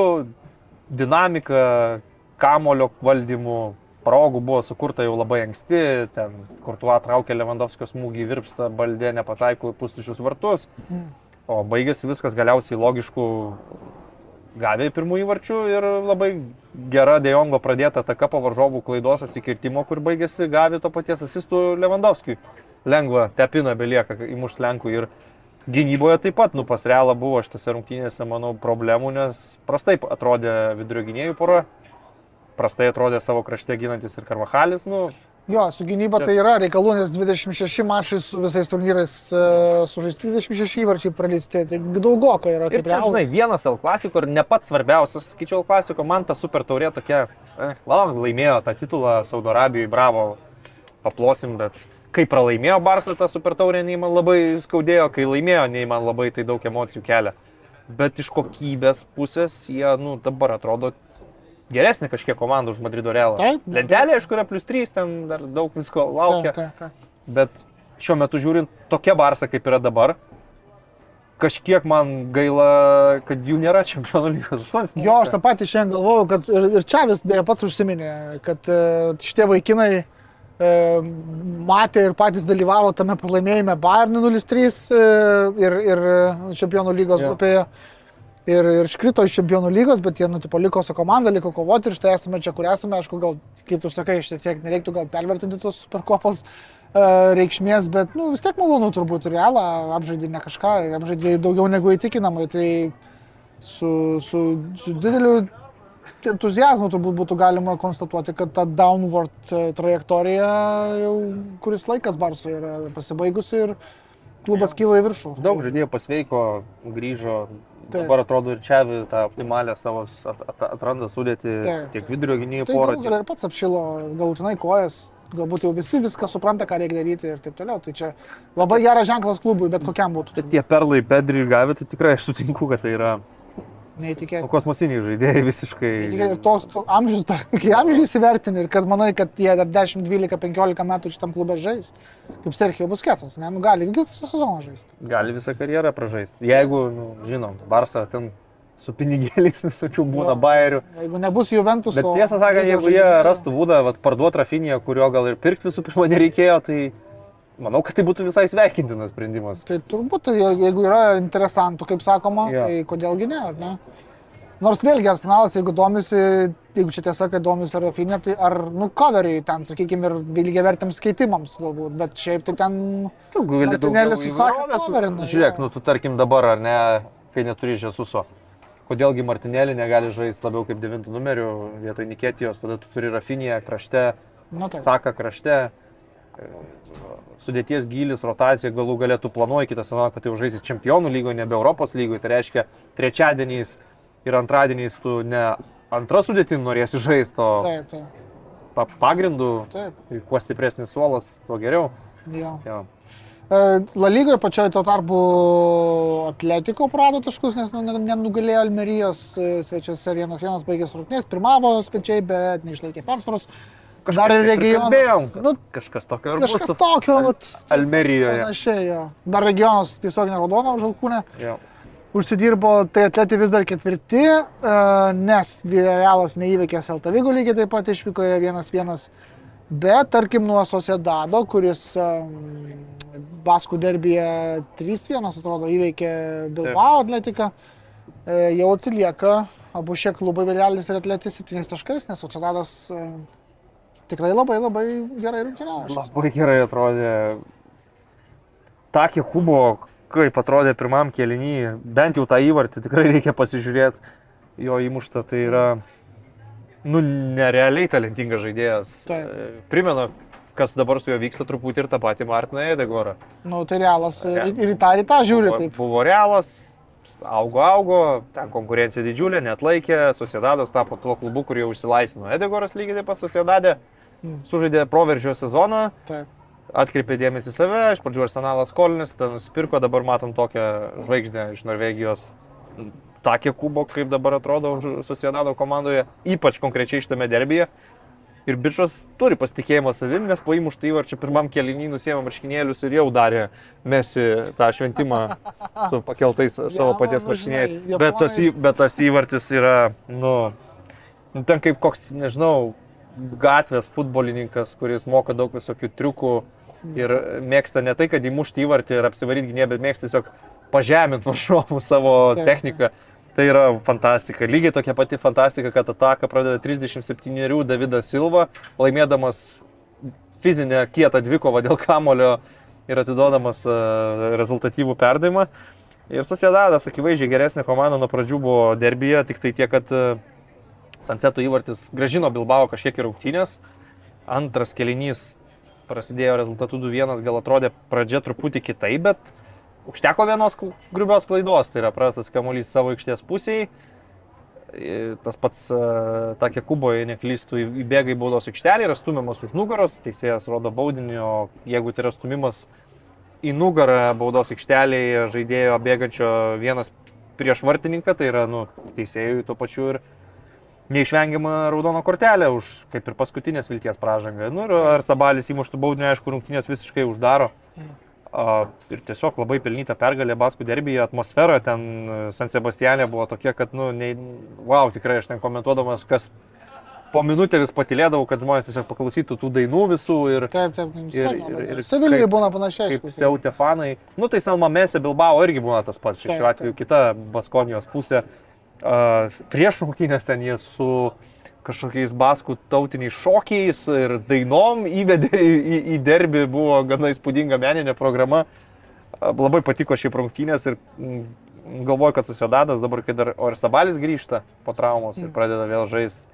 dinamika, kamulio valdymu, progų buvo sukurta jau labai anksti, ten Kurtuo traukė Lewandowskio smūgį, virpsta, baldė nepataiko į pustušius vartus, o baigėsi viskas galiausiai logiškų gavė pirmųjų varčių ir labai gera Dejongo pradėta ataka po varžovų klaidos atsikirtimo, kur baigėsi gavė to paties asistų Lewandowskiui. Lengva tepina belieka įmušti Lenkų ir gynyboje taip pat, nu pas realą buvo šitose rungtynėse, manau, problemų, nes prastai atrodė vidurio gynėjų pora, prastai atrodė savo krašte ginantis ir Karvahalis, nu, Jo, su gynyba Čia- tai yra reikalų, nes 26 mačai su visais turnyrais uh, sužaisti, 26 įvarčiai praleisti, tai daugoka yra. Ir čia, žinai, vienas L klasiko ir ne pats svarbiausias, sakyčiau, L klasiko, man ta super taurė tokia, eh, val, laimėjo tą titulą Saudo Arabijoje, bravo, paplosim, bet kai pralaimėjo Barsą tą super taurę, nei man labai skaudėjo, kai laimėjo, nei man labai tai daug emocijų kelia. Bet iš kokybės pusės jie, nu, dabar atrodo geresnė kažkiek komanda už Madrido Realą. Taip, Lentelė, aišku, yra plus 3, ten dar daug visko laukia. Taip, taip, taip. Bet šiuo metu žiūrint tokia Barsa, kaip yra dabar, kažkiek man gaila, kad jų nėra čempionų lygos. Jo, aš tą patį šiandien galvojau, kad ir, ir čia vis beje pats užsiminė, kad e, šitie vaikinai e, matė ir patys dalyvavo tame pralaimėjime Bayern 0-3 e, ir, ir čempionų lygos Jo. grupėje. Ir, ir iškrito iš čempionų lygos, bet jie nutipo liko su komanda, liko kovoti ir štai esame čia, kur esame. Aišku, gal, kaip tu sakai, šiek tiek nereiktų gal pervertinti tos superkopos uh, reikšmės, bet nu, vis tiek malonu turbūt realą apžaidė ne kažką, ir apžaidė daugiau negu įtikinamai. Tai su, su, su dideliu entuzijazmu turbūt būtų galima konstatuoti, kad ta downward e, trajektorija jau kuris laikas Barsų yra pasibaigusi ir klubas kyla į viršų. Daug žaidėjų pasveiko, grįžo. Taip. Dabar atrodo ir čia tą optimalę savo atranda sudėti Taip. tiek vidurio gynėjų Tai porą. galia ir pats apšilo galutinai kojas, galbūt jau visi viską supranta, ką reikia daryti ir taip toliau. Tai čia labai geras ženklas klubui, bet kokiam būtų. Bet tie perlai Pedri gavę, tai tikrai aš sutinku, kad tai yra Neįtikėtina. kosmosiniai žaidėjai visiškai. Ir to, to amžius, kai amžius įsivertini ir kad manai, kad jie dar 10, 12, 15 metų šitam klube žais, kaip Serhijo Busketsas, ne, nu gali visą sezoną žaisti. Gali visą karjerą pražaisti. Jeigu, nu, žinom, Barsa ten su pinigėliais visokių būna Jo. bairių. Jeigu nebus Juventus, Bet tiesą sakant, jeigu jie rastų būdą vat, parduoti Rafinį, kurio gal ir pirkti visų pirma nereikėjo, tai manau, kad tai būtų visai sveikintinas sprendimas. Tai turbūt, tai je- jeigu yra interesantų, kaip sakoma, Jo. tai kodėlgi ne, ar ne? Nors vėlgi Arsenalas, jeigu domisi, jeigu čia tiesa, kad domisi Rafinė, tai ar, nu, coveriai ten, sakykime, ir lygiai vertėms skaitimams galbūt, bet šiaip tai ten... Tu gali daugiau susakė įvairovės su- coverina, Žiūrėk, jo. nu tu tarkim dabar, ar ne, kai neturi Žesuso. Kodėlgi Martinėlį negali žaisti labiau kaip devintų numerių vietoj Niketijos, tada tu turi Rafinėje krašte, Nu, tai. Saka krašte, sudėties gilis, rotacija, galų galėtų planuoji kitą sezoną, kad jau žaisi čempionų lygoje, nebe Europos lygoje. Tai reiškia, trečiadieniais ir antradieniais tu ne antrą sudėtim norėsi žaisti, o Taip, taip, pa pagrindų, taip. kuo stipresnis suolas, tuo geriau. Jo. Jo. E, La lygoje pačioje tuo tarpu Atletiko prado taškus, nes nu, ne- nenugalėjo Almerijos e, svečiuose 1-1 baigęs rungtynės, pirmavo svečiai, bet neišlaikė persvaros. Dar ir kalbėjom, regionas. kad Nu, Kažkas tokio bus kažkas su tokio, vat, Almerijoje. panašiai, jo. Dar regionas tiesiog neraudono žalkūnė. Jo. Užsidirbo, tai atleti vis dar ketvirti, e, nes Realas neįveikė Seltavigo lygiai taip pat išvykoje 1-1. Bet tarkim nuo Sociedado, kuris Baskų derbėje 3-1 atrodo įveikė Bilbao atletiką, e, jau atsilieka abu šie klubai Viljalis ir atletis 7 taškais, nes Sociedadas e, tikrai labai labai gerai rungtyniavo. Labai gerai atrodė. Takė kubo, kaip atrodė pirmam kėlinį, bent jau tą įvartį tikrai reikia pasižiūrėti. Jo įmuštą tai yra, nu, nerealiai talentingas žaidėjas. Taip. Primenu, kas dabar su juo vyksta truputį ir tą patį Martiną Edegorą. Nu, tai Realas ir, ir į tą, ir į tą žiūri Buvo- taip. Buvo realas, augo, augo, ten konkurencija didžiulė, net laikė, Susiedadas tapo tuo klubu, kur jau išsilaisvino. Edegoras lygiai taip pat Susiedadė, Mm. sužaidė proveržio sezoną, taip. atkreipė dėmesį į save, iš pradžių arsenalas skolinės, tada nusipirko, dabar matom tokią žvaigždę iš Norvegijos. Takė kubo, kaip dabar atrodo Susiedado komandoje, ypač konkrečiai šitame derbyje. Ir bičias turi pasitikėjimą savim, nes po įmuštą įvarčių pirmam kelinį nusėmė marškinėlius ir jau darė mesi tą šventimą su pakeltais savo Ja, paties nu, marškinėliais. Bet, tas į- bet tas įvartis yra, nu, nu, ten kaip koks, nežinau, gatvės futbolininkas, kuris moka daug visokių triukų ir mėgsta ne tai, kad įmušti įvartį ir apsivaryti gynėją, bet mėgsta tiesiog pažeminti varžovų savo Taip, techniką. Tai yra fantastika. Lygiai tokia pati fantastika, kad ataką pradeda 37 Davidas Silva, laimėdamas fizinę kietą dvikovą dėl kamulio ir atiduodamas e, rezultatyvų perdavimą. Ir Susiedadas akivaizdžiai geresnė komanda nuo pradžių buvo derbyje, tik tai tiek, kad e, Sanseto įvartis gražino Bilbao kažkiek į rungtynės. Antras kelinys prasidėjo rezultatų 2-1, gal atrodė pradžia truputį kitaip, bet užteko vienos grubios klaidos, tai yra prastas kamuolys savo aikštės pusėje. Tas pats e, Takė Kubo, jei neklystų, įbėga į baudos aikštelį, yra stumiamas už nugaros, teisėjas rodo baudinį, o jeigu tai yra stumimas į nugarą baudos aikštelėje žaidėjo bėgančio vienas prieš vartininką, tai yra nu, teisėjui tuo pačiu ir neišvengiama raudono kortelė už kaip ir paskutinės vilties pražangą. Nu, ir ar Sabalis įmuštų baudinį, aišku, rungtynės visiškai uždaro. A, ir tiesiog labai pelnyta pergalė Baskų derbyje, atmosfera ten e, San Sebastianė buvo tokia, kad, nu, nei, wow, tikrai aš ten komentuodamas, kas po minutę vis patilėdavau, kad žmonės tiesiog paklausytų tų dainų visų ir Taip, taip, Ir- ir, ir- Sevilijai būna panašiai. kaip aišku. siautė fanai. Nu tai Salma Mesė Bilbao irgi būna tas pats, šiuo atveju kita Baskonijos pusė. Uh, prieš rungtynės ten jie su kažkokiais baskų tautiniais šokiais ir dainom įvedė į, į, į derbį, buvo gana įspūdinga meninė programa. Labai patiko šiaip rungtynės ir mm, galvoju, kad susidadas dabar, kai dar Orsabalis grįžta po traumos ir pradeda vėl žaisti.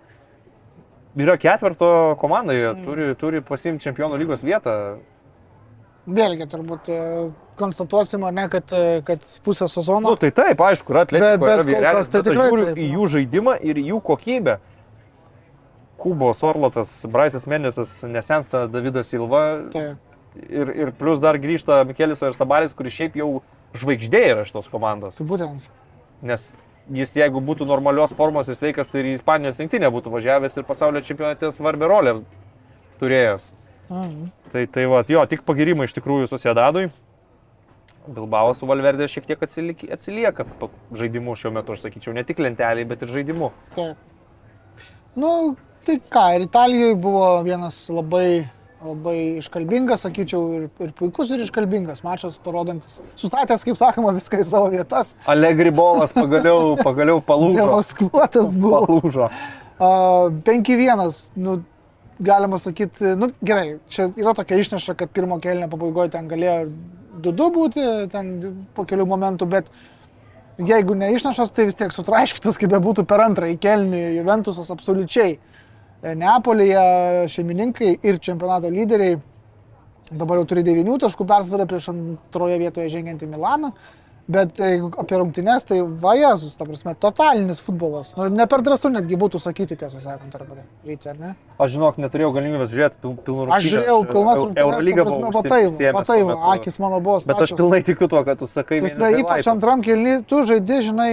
Yra ketvirto komandoje, turi, turi pasimti čempionų lygos vietą. Vėlgi, turbūt e, konstatuosim, ar ne, kad, e, kad pusę sezono. Nu, tai taip, aišku, yra atletiko. Bet- bet yra vyrelis, tai bet aš tikrai žiūriu taip, į jų žaidimą ir jų kokybę. Kubos Orlotas, Braisas Mendesas, nesensta Davidas Silva Taip. ir, ir plus dar grįžta Mikelis ir Sabalis, kuris šiaip jau žvaigždė yra šitos komandos. Tai būtent. Nes jis, jeigu būtų normalios formos ir sveikas, tai ir į Ispanijos rinktinę būtų važiavęs ir pasaulio čempionate svarbią rolę turėjęs. Mhm. Tai, tai va, jo, tik pagirimai iš tikrųjų Susėdadui. Bilbao su Valverdė šiek tiek atsilik, atsilieka žaidimu šiuo metu, aš sakyčiau, ne tik lenteliai, bet ir žaidimu. Taip. Nu, tai ką, ir Italijoje buvo vienas labai, labai iškalbingas, sakyčiau, ir, ir puikus, ir iškalbingas mačas, parodantis, sustatęs, kaip sakoma, viską į savo vietas. Allegri bolas pagaliau, pagaliau palūžo. Demaskuotas buvo. Palūžo. Uh, 5-1, nu, galima sakyti, nu, gerai, čia yra tokia išneša, kad pirmo kelnio pabaigoje ten galėjo 2-2 būti, ten po kelių momentų, bet jeigu neišnešas, tai vis tiek sutraiškytas, kaip bebūtų per antrąjį kelnį, Juventusas absoliučiai. E, Neapolyje šeimininkai ir čempionato lyderiai dabar jau turi 9 taškų persvarą prieš antroje vietoje žengiantį Milaną. Bet jeigu apie rungtynes, tai vajezus, ta prasme, totalinis futbolas. Nu, ne per drąsu netgi būtų sakyti, tiesą sakant, arba ryte, ar ne? Aš žinok, neturėjau galimybės žiūrėti pil, pilnų rungtynių. Aš žiūrėjau pilnas rungtynes, Eurolyga buvo matai, matai, akis mano buvo Bet aš pilnai tikiu tuo, kad tu sakai. Prasme, ypač antram kelny, tu žaidži, žinai,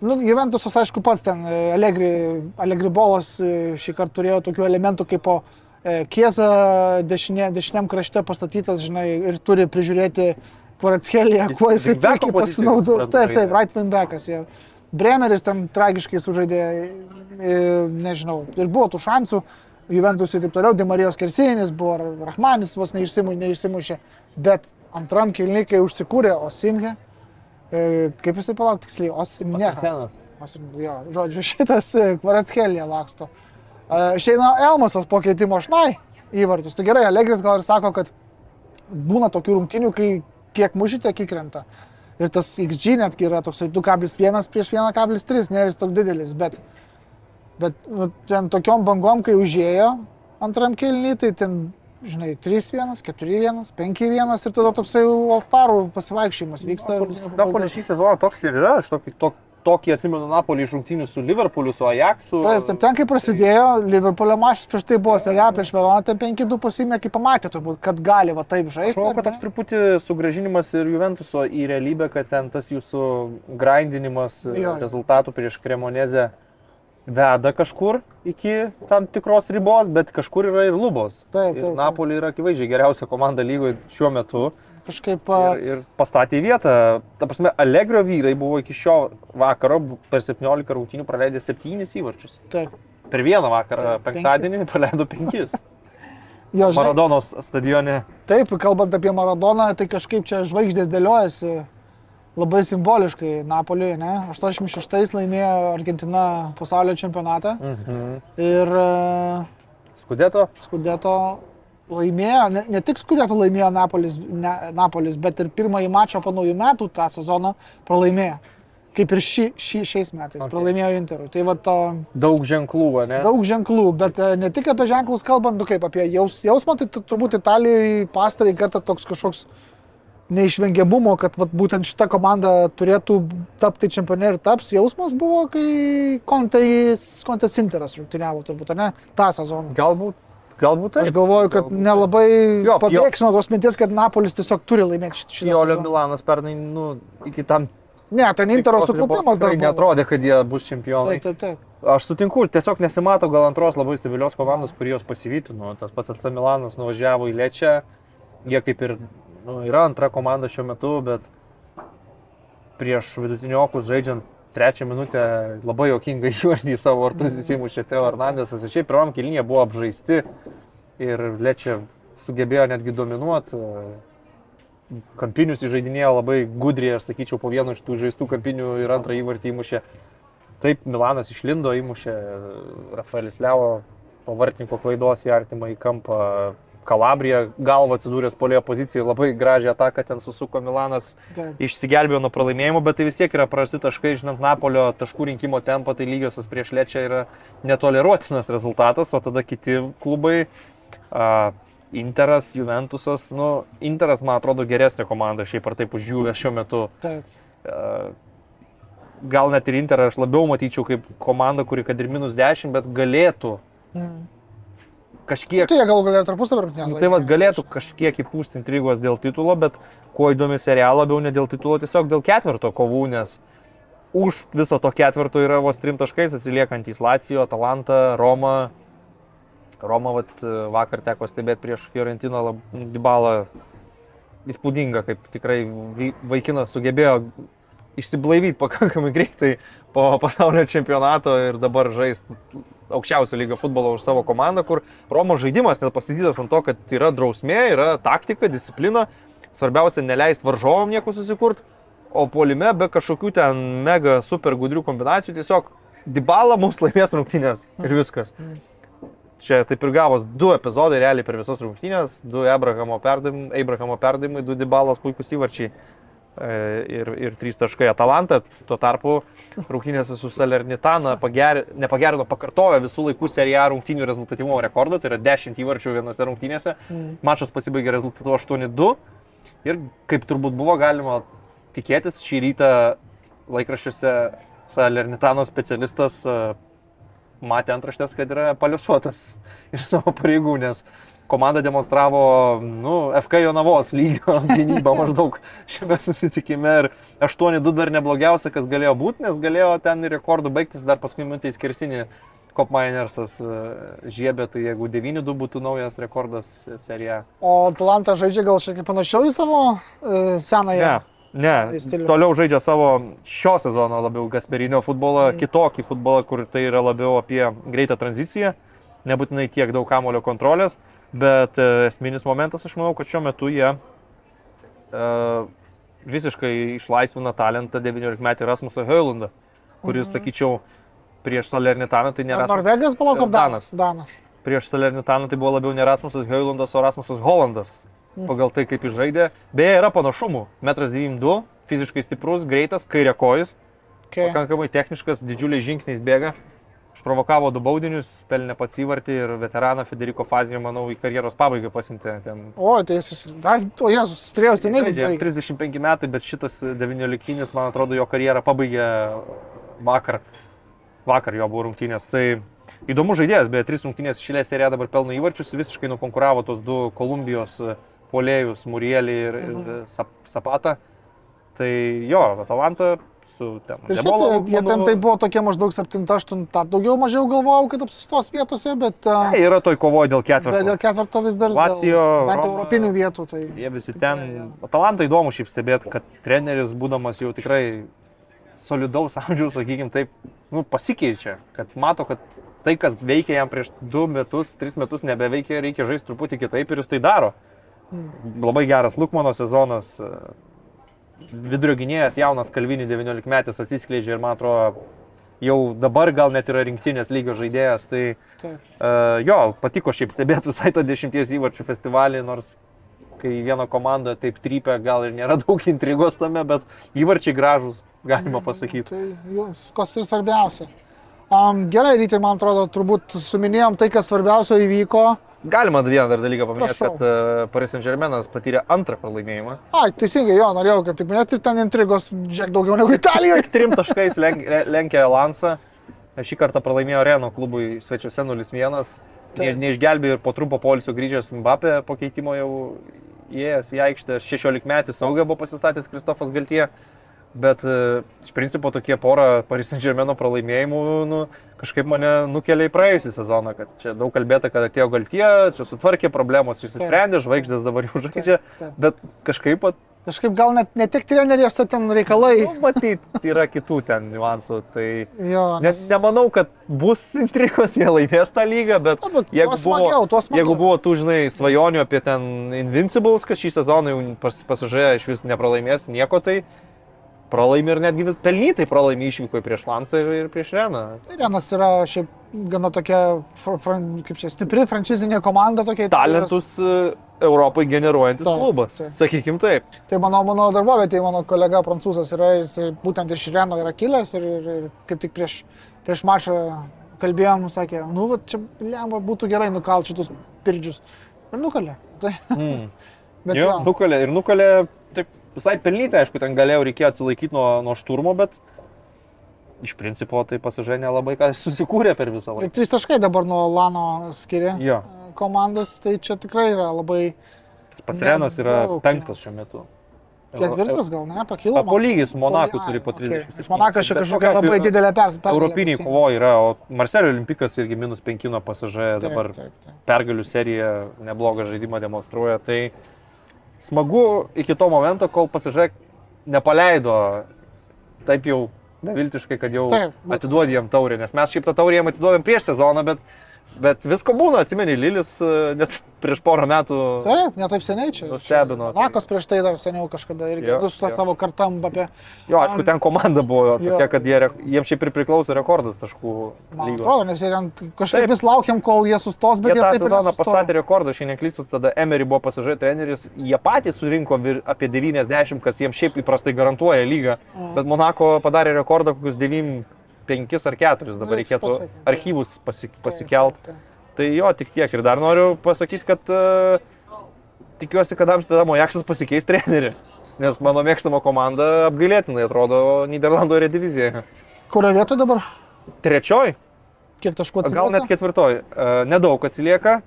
nu, Juventusas, aišku, pats ten, e, Allegri, Allegri bolas e, šį kartą turėjo tokių elementų kaip po e, Kiesa dešinė, dešiniam krašte pastatytas, žinai, ir turi prižiūrėti Kvaratskėlį, Jis kuo jisai pozicijoj, pasinaudojo. Taip, taip, right wing backas. Jau. Bremeris ten tragiškai sužaidė, e, nežinau, ir buvo tų šansų. Juventusui ir taip toliau, Demarijos Kersinis buvo, Rahmanis vos neišsimu, neišsimušė, bet antram kilnikai užsikūrė Osimhe, e, kaip jisai palauk tiksliai. Osimhenas. Osim, jo, žodžiu, šitas Kvaratskėlė laksto. E, Išeina Elmasas po keitimo šnai įvartus. Tai gerai, Allegris gal ir sako, kad būna tokių rungtinių, kai kiek mužite, kiek krenta. Ir tas XG netgi yra toksai 2,1 prieš 1,3, nėra jis toks didelis, bet, bet nu, ten tokiom bangom, kai užėjo antram kelnį, tai ten, žinai, 3-1, 4-1, 5-1 ir tada toksai All-Starų pasivaikščiojimas vyksta. Napolis šį sezoną toks ir yra. Aš tokį, tok, tokį atsimenu Napolį iš rungtynių su Liverpooliu, su Ajaxu. Taip, taip, ten kai prasidėjo, Liverpoolio mačas prieš tai buvo serija prieš Veroną, ten 5-2 pasimė, kai pamatė turbūt, kad gali va taip Aš žaisti. manau, ar kad toks truputį sugražinimas ir Juventuso į realybę, kad ten tas jūsų grindinimas jo. rezultatų prieš Kremonezę veda kažkur iki tam tikros ribos, bet kažkur yra ir lubos. Taip, taip, taip. Napoli yra akivaizdžiai geriausia komanda lygoje šiuo metu Kažkaip, ir, ir pastatė į vietą. Ta prasme, Allegro vyrai buvo iki šio vakaro per 17 rungtynių praleidę 7 įvarčius. taip. Per vieną vakarą, Taip, penktadienį, praleido 5. Jo, žinai, Maradonos stadione. Taip, kalbant apie Maradoną, tai kažkaip čia žvaigždės dėliojasi labai simboliškai Napoliui, ne? 86 laimėjo Argentina pasaulio čempionatą Mhm. ir e, Skudeto. Skudeto laimėjo, ne, ne tik Skudeto laimėjo Napolis, ne, Napolis, bet ir pirmąjį mačą po naujų metų tą sezoną pralaimėjo. Kaip ir šį, šį, šiais metais Okay. pralaimėjo Interui. Tai va to Daug ženklų, ne? daug ženklų, bet e, ne tik apie ženklus kalbant, nu kaip apie jaus, jausmą, tai tu- turbūt Italijoje pastarąjį kartą toks kažkoks neišvengiamumo, kad vat, būtent šita komanda turėtų tapti čempionė ir taps jausmas buvo, kai Kontas Interas rungtyniavo turbūt, ne, tą sezoną. Galbūt, galbūt Aš taip. galvoju, kad galbūt. nelabai Jo, pabėgs nuo tos minties, kad Napolis tiesiog turi laimėti šitą šitą Jolio. Milanas pernai, nu, iki tam Ne, ten Intero tikros ribos sukaupimas dar buvo. netrodė, kad jie bus čempionai. Taip, taip, taip. Aš sutinku, tiesiog nesimato gal antros labai stabilios komandos, kur jos pasivytų. Nu, tas pats AC Milanas nuvažiavo į Lečią, jie kaip ir nu, yra antra komanda šiuo metu, bet prieš vidutiniokus žaidžiant trečią minutę labai jokingai juodį savo vartus įsimušė Teo Hernandesas. Ir Šiaip pirmam kilnyje buvo apžaisti ir Lečia sugebėjo netgi dominuoti. Kampinius įžaidinėjo labai gudriai, aš sakyčiau, po vieno iš tų žaistų kampinių ir antrą įvartį įmušė. Taip, Milanas išlindo, įmušė Rafaelis Levo po vartininko klaidos į artimą į kampą. Kalabrija galva atsidūręs polėjo pozicijoje, labai gražią ataką ten susuko Milanas, taip. išsigelbėjo nuo pralaimėjimo, bet tai vis tiek yra prasti taškai, žinant Napolio taškų rinkimo tempą, tai lygiosios prieš Lečią yra netoleruotinas rezultatas, o tada kiti klubai, a, Interas, Juventusas, nu, Interas man atrodo geresnė komanda šiaip ar taip už jų šiuo metu. taip. A, gal net ir Interą aš labiau matyčiau kaip komanda, kuri kad ir minus 10, bet galėtų kažkiek Tai jie galų galėjo tarpusavį rungtynės. Nu, tai vad galėtų kažkiek įpūsti intrigos dėl titulo, bet kuo įdomi serialą labiau ne dėl titulo, tiesiog dėl ketvirto kovų, nes už viso to ketvirto yra vos trim taškais atsiliekantys Lacijo, Atalanta, Roma. Roma vat, vakar teko stebėti prieš Fiorentiną Dybalą įspūdinga, kaip tikrai vaikinas sugebėjo išsiblaivyti pakankamai greitai po pasaulio čempionato ir dabar žais aukščiausio lygio futbolo už savo komandą, kur Romos žaidimas net pastatytas ant to, kad yra drausmė, yra taktika, disciplina, svarbiausia neleisti varžovom nieko susikurti, o polime be kažkokių ten mega super gudrių kombinacijų tiesiog Dybala mums laimės rungtynės ir viskas. Čia taip ir gavos du epizodai realiai per visas rungtynės, du Abrahamo perdavimai, Abrahamo perdavimai du Dybalos puikūs įvarčiai ir, ir trys taškai Atalanta. Tuo tarpu rungtynėse su Salernitana pager, nepagerino, pakartojo visų laikų seriją rungtynių rezultatyvumo rekordą, tai yra 10 įvarčių vienose rungtynėse. Mačas pasibaigė rezultatu 8-2 ir kaip turbūt buvo galima tikėtis šį rytą laikraščiuose Salernitano specialistas e, matė antraštės, kad yra paliusuotas iš savo pareigų, nes komanda demonstravo, nu, FK Jonavos lygio gynybą maždaug šiame susitikime ir 8-2 dar neblogiausia, kas galėjo būti, nes galėjo ten rekordų baigtis dar paskui mintai skersinį Kopmainersas e, žiebė, tai jeigu 9-2 būtų naujas rekordas serija. O Atalanta žaidžia gal šiek tiek panašiau į savo e, senąją. Ne, ne. Toliau žaidžia savo šio sezono labiau gasperinio futbolą, mm. kitokį futbolą, kur tai yra labiau apie greitą tranziciją, nebūtinai tiek daug kamulio kontrolės, bet e, esminis momentas, aš manau, kad šiuo metu jie e, visiškai išlaisvina talentą 19 metį Rasmusą Heulundą, kuris, mm. sakyčiau, prieš Salernitaną tai nėra. Norvegas, palauk, ar Danas? Danas. Prieš Salernitaną tai buvo labiau ne Rasmusas Heulundas, o Rasmusas Holandas. Pagal tai, kaip jis žaidė. Beje, yra panašumų. 1,92 m, fiziškai stiprus, greitas, kairė kojas, Okay. pakankamai techniškas, didžiuliais žingsniais bėga. Išprovokavo du baudinius, pelnė pats įvartį ir veteraną Federico Fazijų, manau, į karjeros pabaigą pasintė. Ten O, tai jis dar, o Jėzus, turėjo seniai žaidžia baigti. 35 metai, bet šitas 19-lykinis, man atrodo, jo karjerą pabaigė vakar. Vakar jo buvo rungtynės. Tai įdomus žaidėjas, beje, tris rungtynės šilė serija dabar pelno įvarčius, visiškai nukonkuravo tos du Kolumbijos polėjus, Murielį ir, ir Sap, Sapatą. Tai jo, Atalanta su ten. Ir šiaip tai- jie ten manau, tai buvo tokie maždaug 7-8, daugiau mažiau galvojau, kad apsistos vietose, bet, a, Ne, Yra toj kovoje dėl ketvirto. dėl ketvirto vis dar dėl, bent europinių vietų. Tai... Jie visi ten. Atalanta įdomu šiaip stebėti, kad treneris, būdamas jau tikrai solidaus amžiaus, sakykim, taip, nu, pasikeičia. Kad mato, kad tai, kas veikia jam prieš 2 metus, 3 metus nebeveikia, reikia žaisti truputį kitaip ir jis tai daro. Labai geras Lukmano sezonas. Vidurio gynėjas, jaunas Kalvinį 19 metais atsiskleidžia ir man atrodo, jau dabar gal net yra rinktinės lygio žaidėjas. Tai. Uh, jo, patiko šiaip stebėti visai tą dešimties įvarčių festivalį, nors kai viena komanda taip trypia, gal ir nėra daug intrigos tame, bet įvarčiai gražus, galima pasakyti. Tai jūs, kas ir svarbiausia. Um, gerai, rytai, man atrodo, turbūt suminėjom tai, kas svarbiausio įvyko. Galima vieną dar dalyką paminėti, Prašau. kad uh, Paris Saint Germainas patyrė antrą pralaimėjimą. Ai, teisingai, jo, norėjau, kad tik minėti, ir ten intrigos, žiūrėk, daugiau negu Italijoje. Trim taškais lenk, le- lenkė Lansą. Šį kartą pralaimėjo Reno klubui svečiuose 0-1. Taip. Ne, neišgelbėjo ir po trumpo polisio grįžęs Mbappé po keitimo jau įėjęs į aikštę. 16 metų saugę buvo pasistatęs Kristofas Galtie. Bet e, iš principo tokie pora Paris Saint Germaino pralaimėjimų nu, kažkaip mane nukelia į praėjusią sezoną, kad čia daug kalbėta, kad atėjo Galtie, čia sutvarkė problemos, išsisprendė, žvaigždės dabar jau žaidžia, bet kažkaip pat Kažkaip gal net ne tik trenerijos, o ten reikalai. Nu, matyt, yra kitų ten niuansų. Tai Jo, net nemanau, kad bus intrigos, jie laimės tą lygą, bet, Na, bet jeigu, smagiau, buvo, smagiau. jeigu buvo tų, žinai, svajonių apie ten Invincibles, kad šį sezoną jau pas, pasižiūrėjo iš vis nepralaimės nieko, tai pralaimi ir netgi pelnytai pralaimi išvyko prieš Lansą ir, ir prieš Reną. Tai Renas yra šiaip gana tokia, fr, fran, kaip čia, stipri franšizinė komanda, tokia Italijos. Talentus e, Europai generuojantis Taip, klubas, taip. sakykim taip. Tai mano, mano darbovietėje mano kolega prancūzas yra, jis būtent iš Reno yra kilęs ir, ir, ir kaip tik prieš, prieš mačą kalbėjom, sakė, nu, va, čia lemba būtų gerai nukalti šitus pirdžius. Ir nukalė. Tai, Mm. bet Jo, jo, nukalė ir nukalė visai pelnytai, aišku, ten galėjo reikėjo atsilaikyti nuo, nuo šturmo, bet iš principo tai pasižiūrė nelabai ką susikūrė per visą laiką. trys taškai dabar nuo Lano skiria Jo, komandas, tai čia tikrai yra labai pats Renas yra Nedaug, penktas šiuo metu. ketvirtas gal, ne, pakilo. Pa, po lygiai su Monaku Ai, turi po okei. 30. Nes Monakas čia kažkokia labai didelė pergalė. Europiniai kovoje yra, o Marselio Olimpikas irgi minus 5 nuo pasižiūrė dabar Taip, taip, taip. pergalių serija neblogą žaidimą demonstruoja. Tai smagu iki to momento, kol pasižiūrėk nepaleido taip jau beviltiškai, kad jau Taip, būtent. atiduodi jam taurę, nes mes šiaip tą taurę jam atiduodam prieš sezoną, bet, bet visko būna, atsimeni, Lilis e, net prieš porą metų. Taip, netaip seniai čia. Nustebino, tai- Nakos prieš tai dar seniau kažkada irgi. Jo, su tą jo. savo kartam apie, Jo, aišku, ten komanda buvo tokia, kad jie, jiems šiaip ir priklauso rekordas taškų man lygos. atrodo, nes jie ten kažkaip Taip. vis laukiam, kol jie sustos, bet Jie jie tą sezoną pastatė rekordą, jei neklystu, tada Emery buvo pasižiūrė treneris, jie patys surinko vir, apie 90, kas jiems šiaip įprastai garantuoja lygą, Mhm. bet Monako padarė rekordą kokius 9, 5 ar 4, dabar Reiks reikėtų archyvus pasi, Taip, pasikelt. taip, taip. Tai jo, tik tiek. Ir dar noriu pasakyti, kad uh, tikiuosi, kad Amsterdamo Jaksas pasikeis trenerių. Nes mano mėgstama komanda apgailėtinai atrodo Niderlandų redivizijoje. Kurio vietoje dabar? Trečioj, Kiek taškų gal net ketvirtoj. Uh, nedaug atsilieka,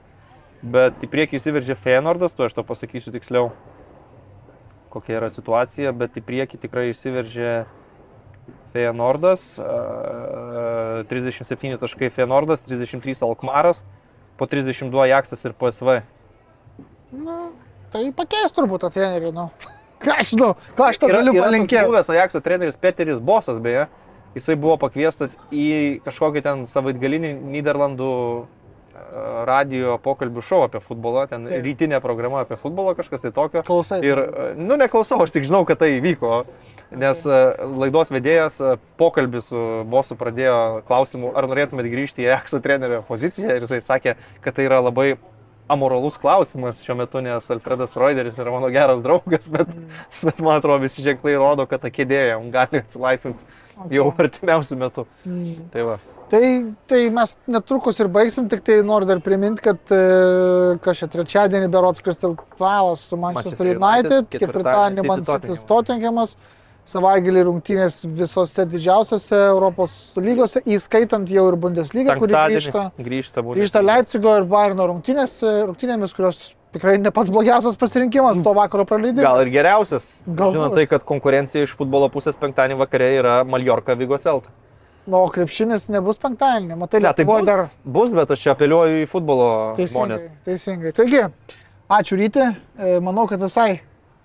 bet į priekį įsiveržė Feynordas, tu aš to pasakysiu tiksliau, kokia yra situacija, bet į priekį tikrai įsiveržė Feynordas, uh, 37 taškai Feynordas, 33 Alkmaras, po 32 Jaksas ir PSV. Nu, tai pakeis turbūt tą trenerių, nu. Ką aš žinau, ką aš to galiu palinkėti. Buvęs Ajaxo treneris Peteris Bosas, beje, jisai buvo pakviestas į kažkokį ten savaitgalinį Niderlandų e, radio pokalbių šou apie futbolą, ten Taip. rytinė programa apie futbolą, kažkas tai tokio. Klausai. Ir, e, nu, neklausau, aš tik žinau, kad tai įvyko, nes e, laidos vedėjas e, pokalbį su bosu pradėjo klausimu, ar norėtumėt grįžti į Ajaxo trenerio poziciją ir jisai sakė, kad tai yra labai amoralus klausimas šiuo metu, nes Alfredas Reuteris yra mano geras draugas, bet, bet man atrodo visi ženklai rodo, kad ta kėdė jam gali atsilaisvinti jau artimiausių metų. Mm. Tai va. Tai, tai mes netrukus ir baigsim, tik tai noriu dar priminti, kad e, kažkaip trečiadienį Berots Crystal Palace su Manchester Manchester United, United, ketvirtadienį Man City Tottenhamas, savaitgalį rungtynės visose didžiausiose Europos lygose, įskaitant jau ir Bundesliga, kuri grįžta, grįžta, būtent. grįžta Leipzigo ir Bayerno rungtynės, e, rungtynėmis, kurios tikrai ne pats blogiausias pasirinkimas to vakaro praleidimas. Gal ir geriausias. Galbūt. Žinot tai, kad konkurencija iš futbolo pusės penktadienį vakare yra Mallorca Vigoselt. Nu, o krepšinis nebus penktadienį, matai, Ne, tai bus, dar bus, bet aš čia apeliuoju į futbolo Teisingai, žmonės. teisingai. Taigi, ačiū ryti, E, manau, kad visai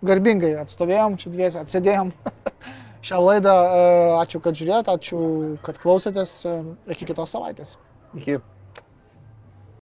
garbingai atstovėjom, čia dviesi atsėdėjom šią laidą. E, Ačiū, kad žiūrėjote, ačiū, kad klausėtės. E, Iki kitos savaitės. Iki.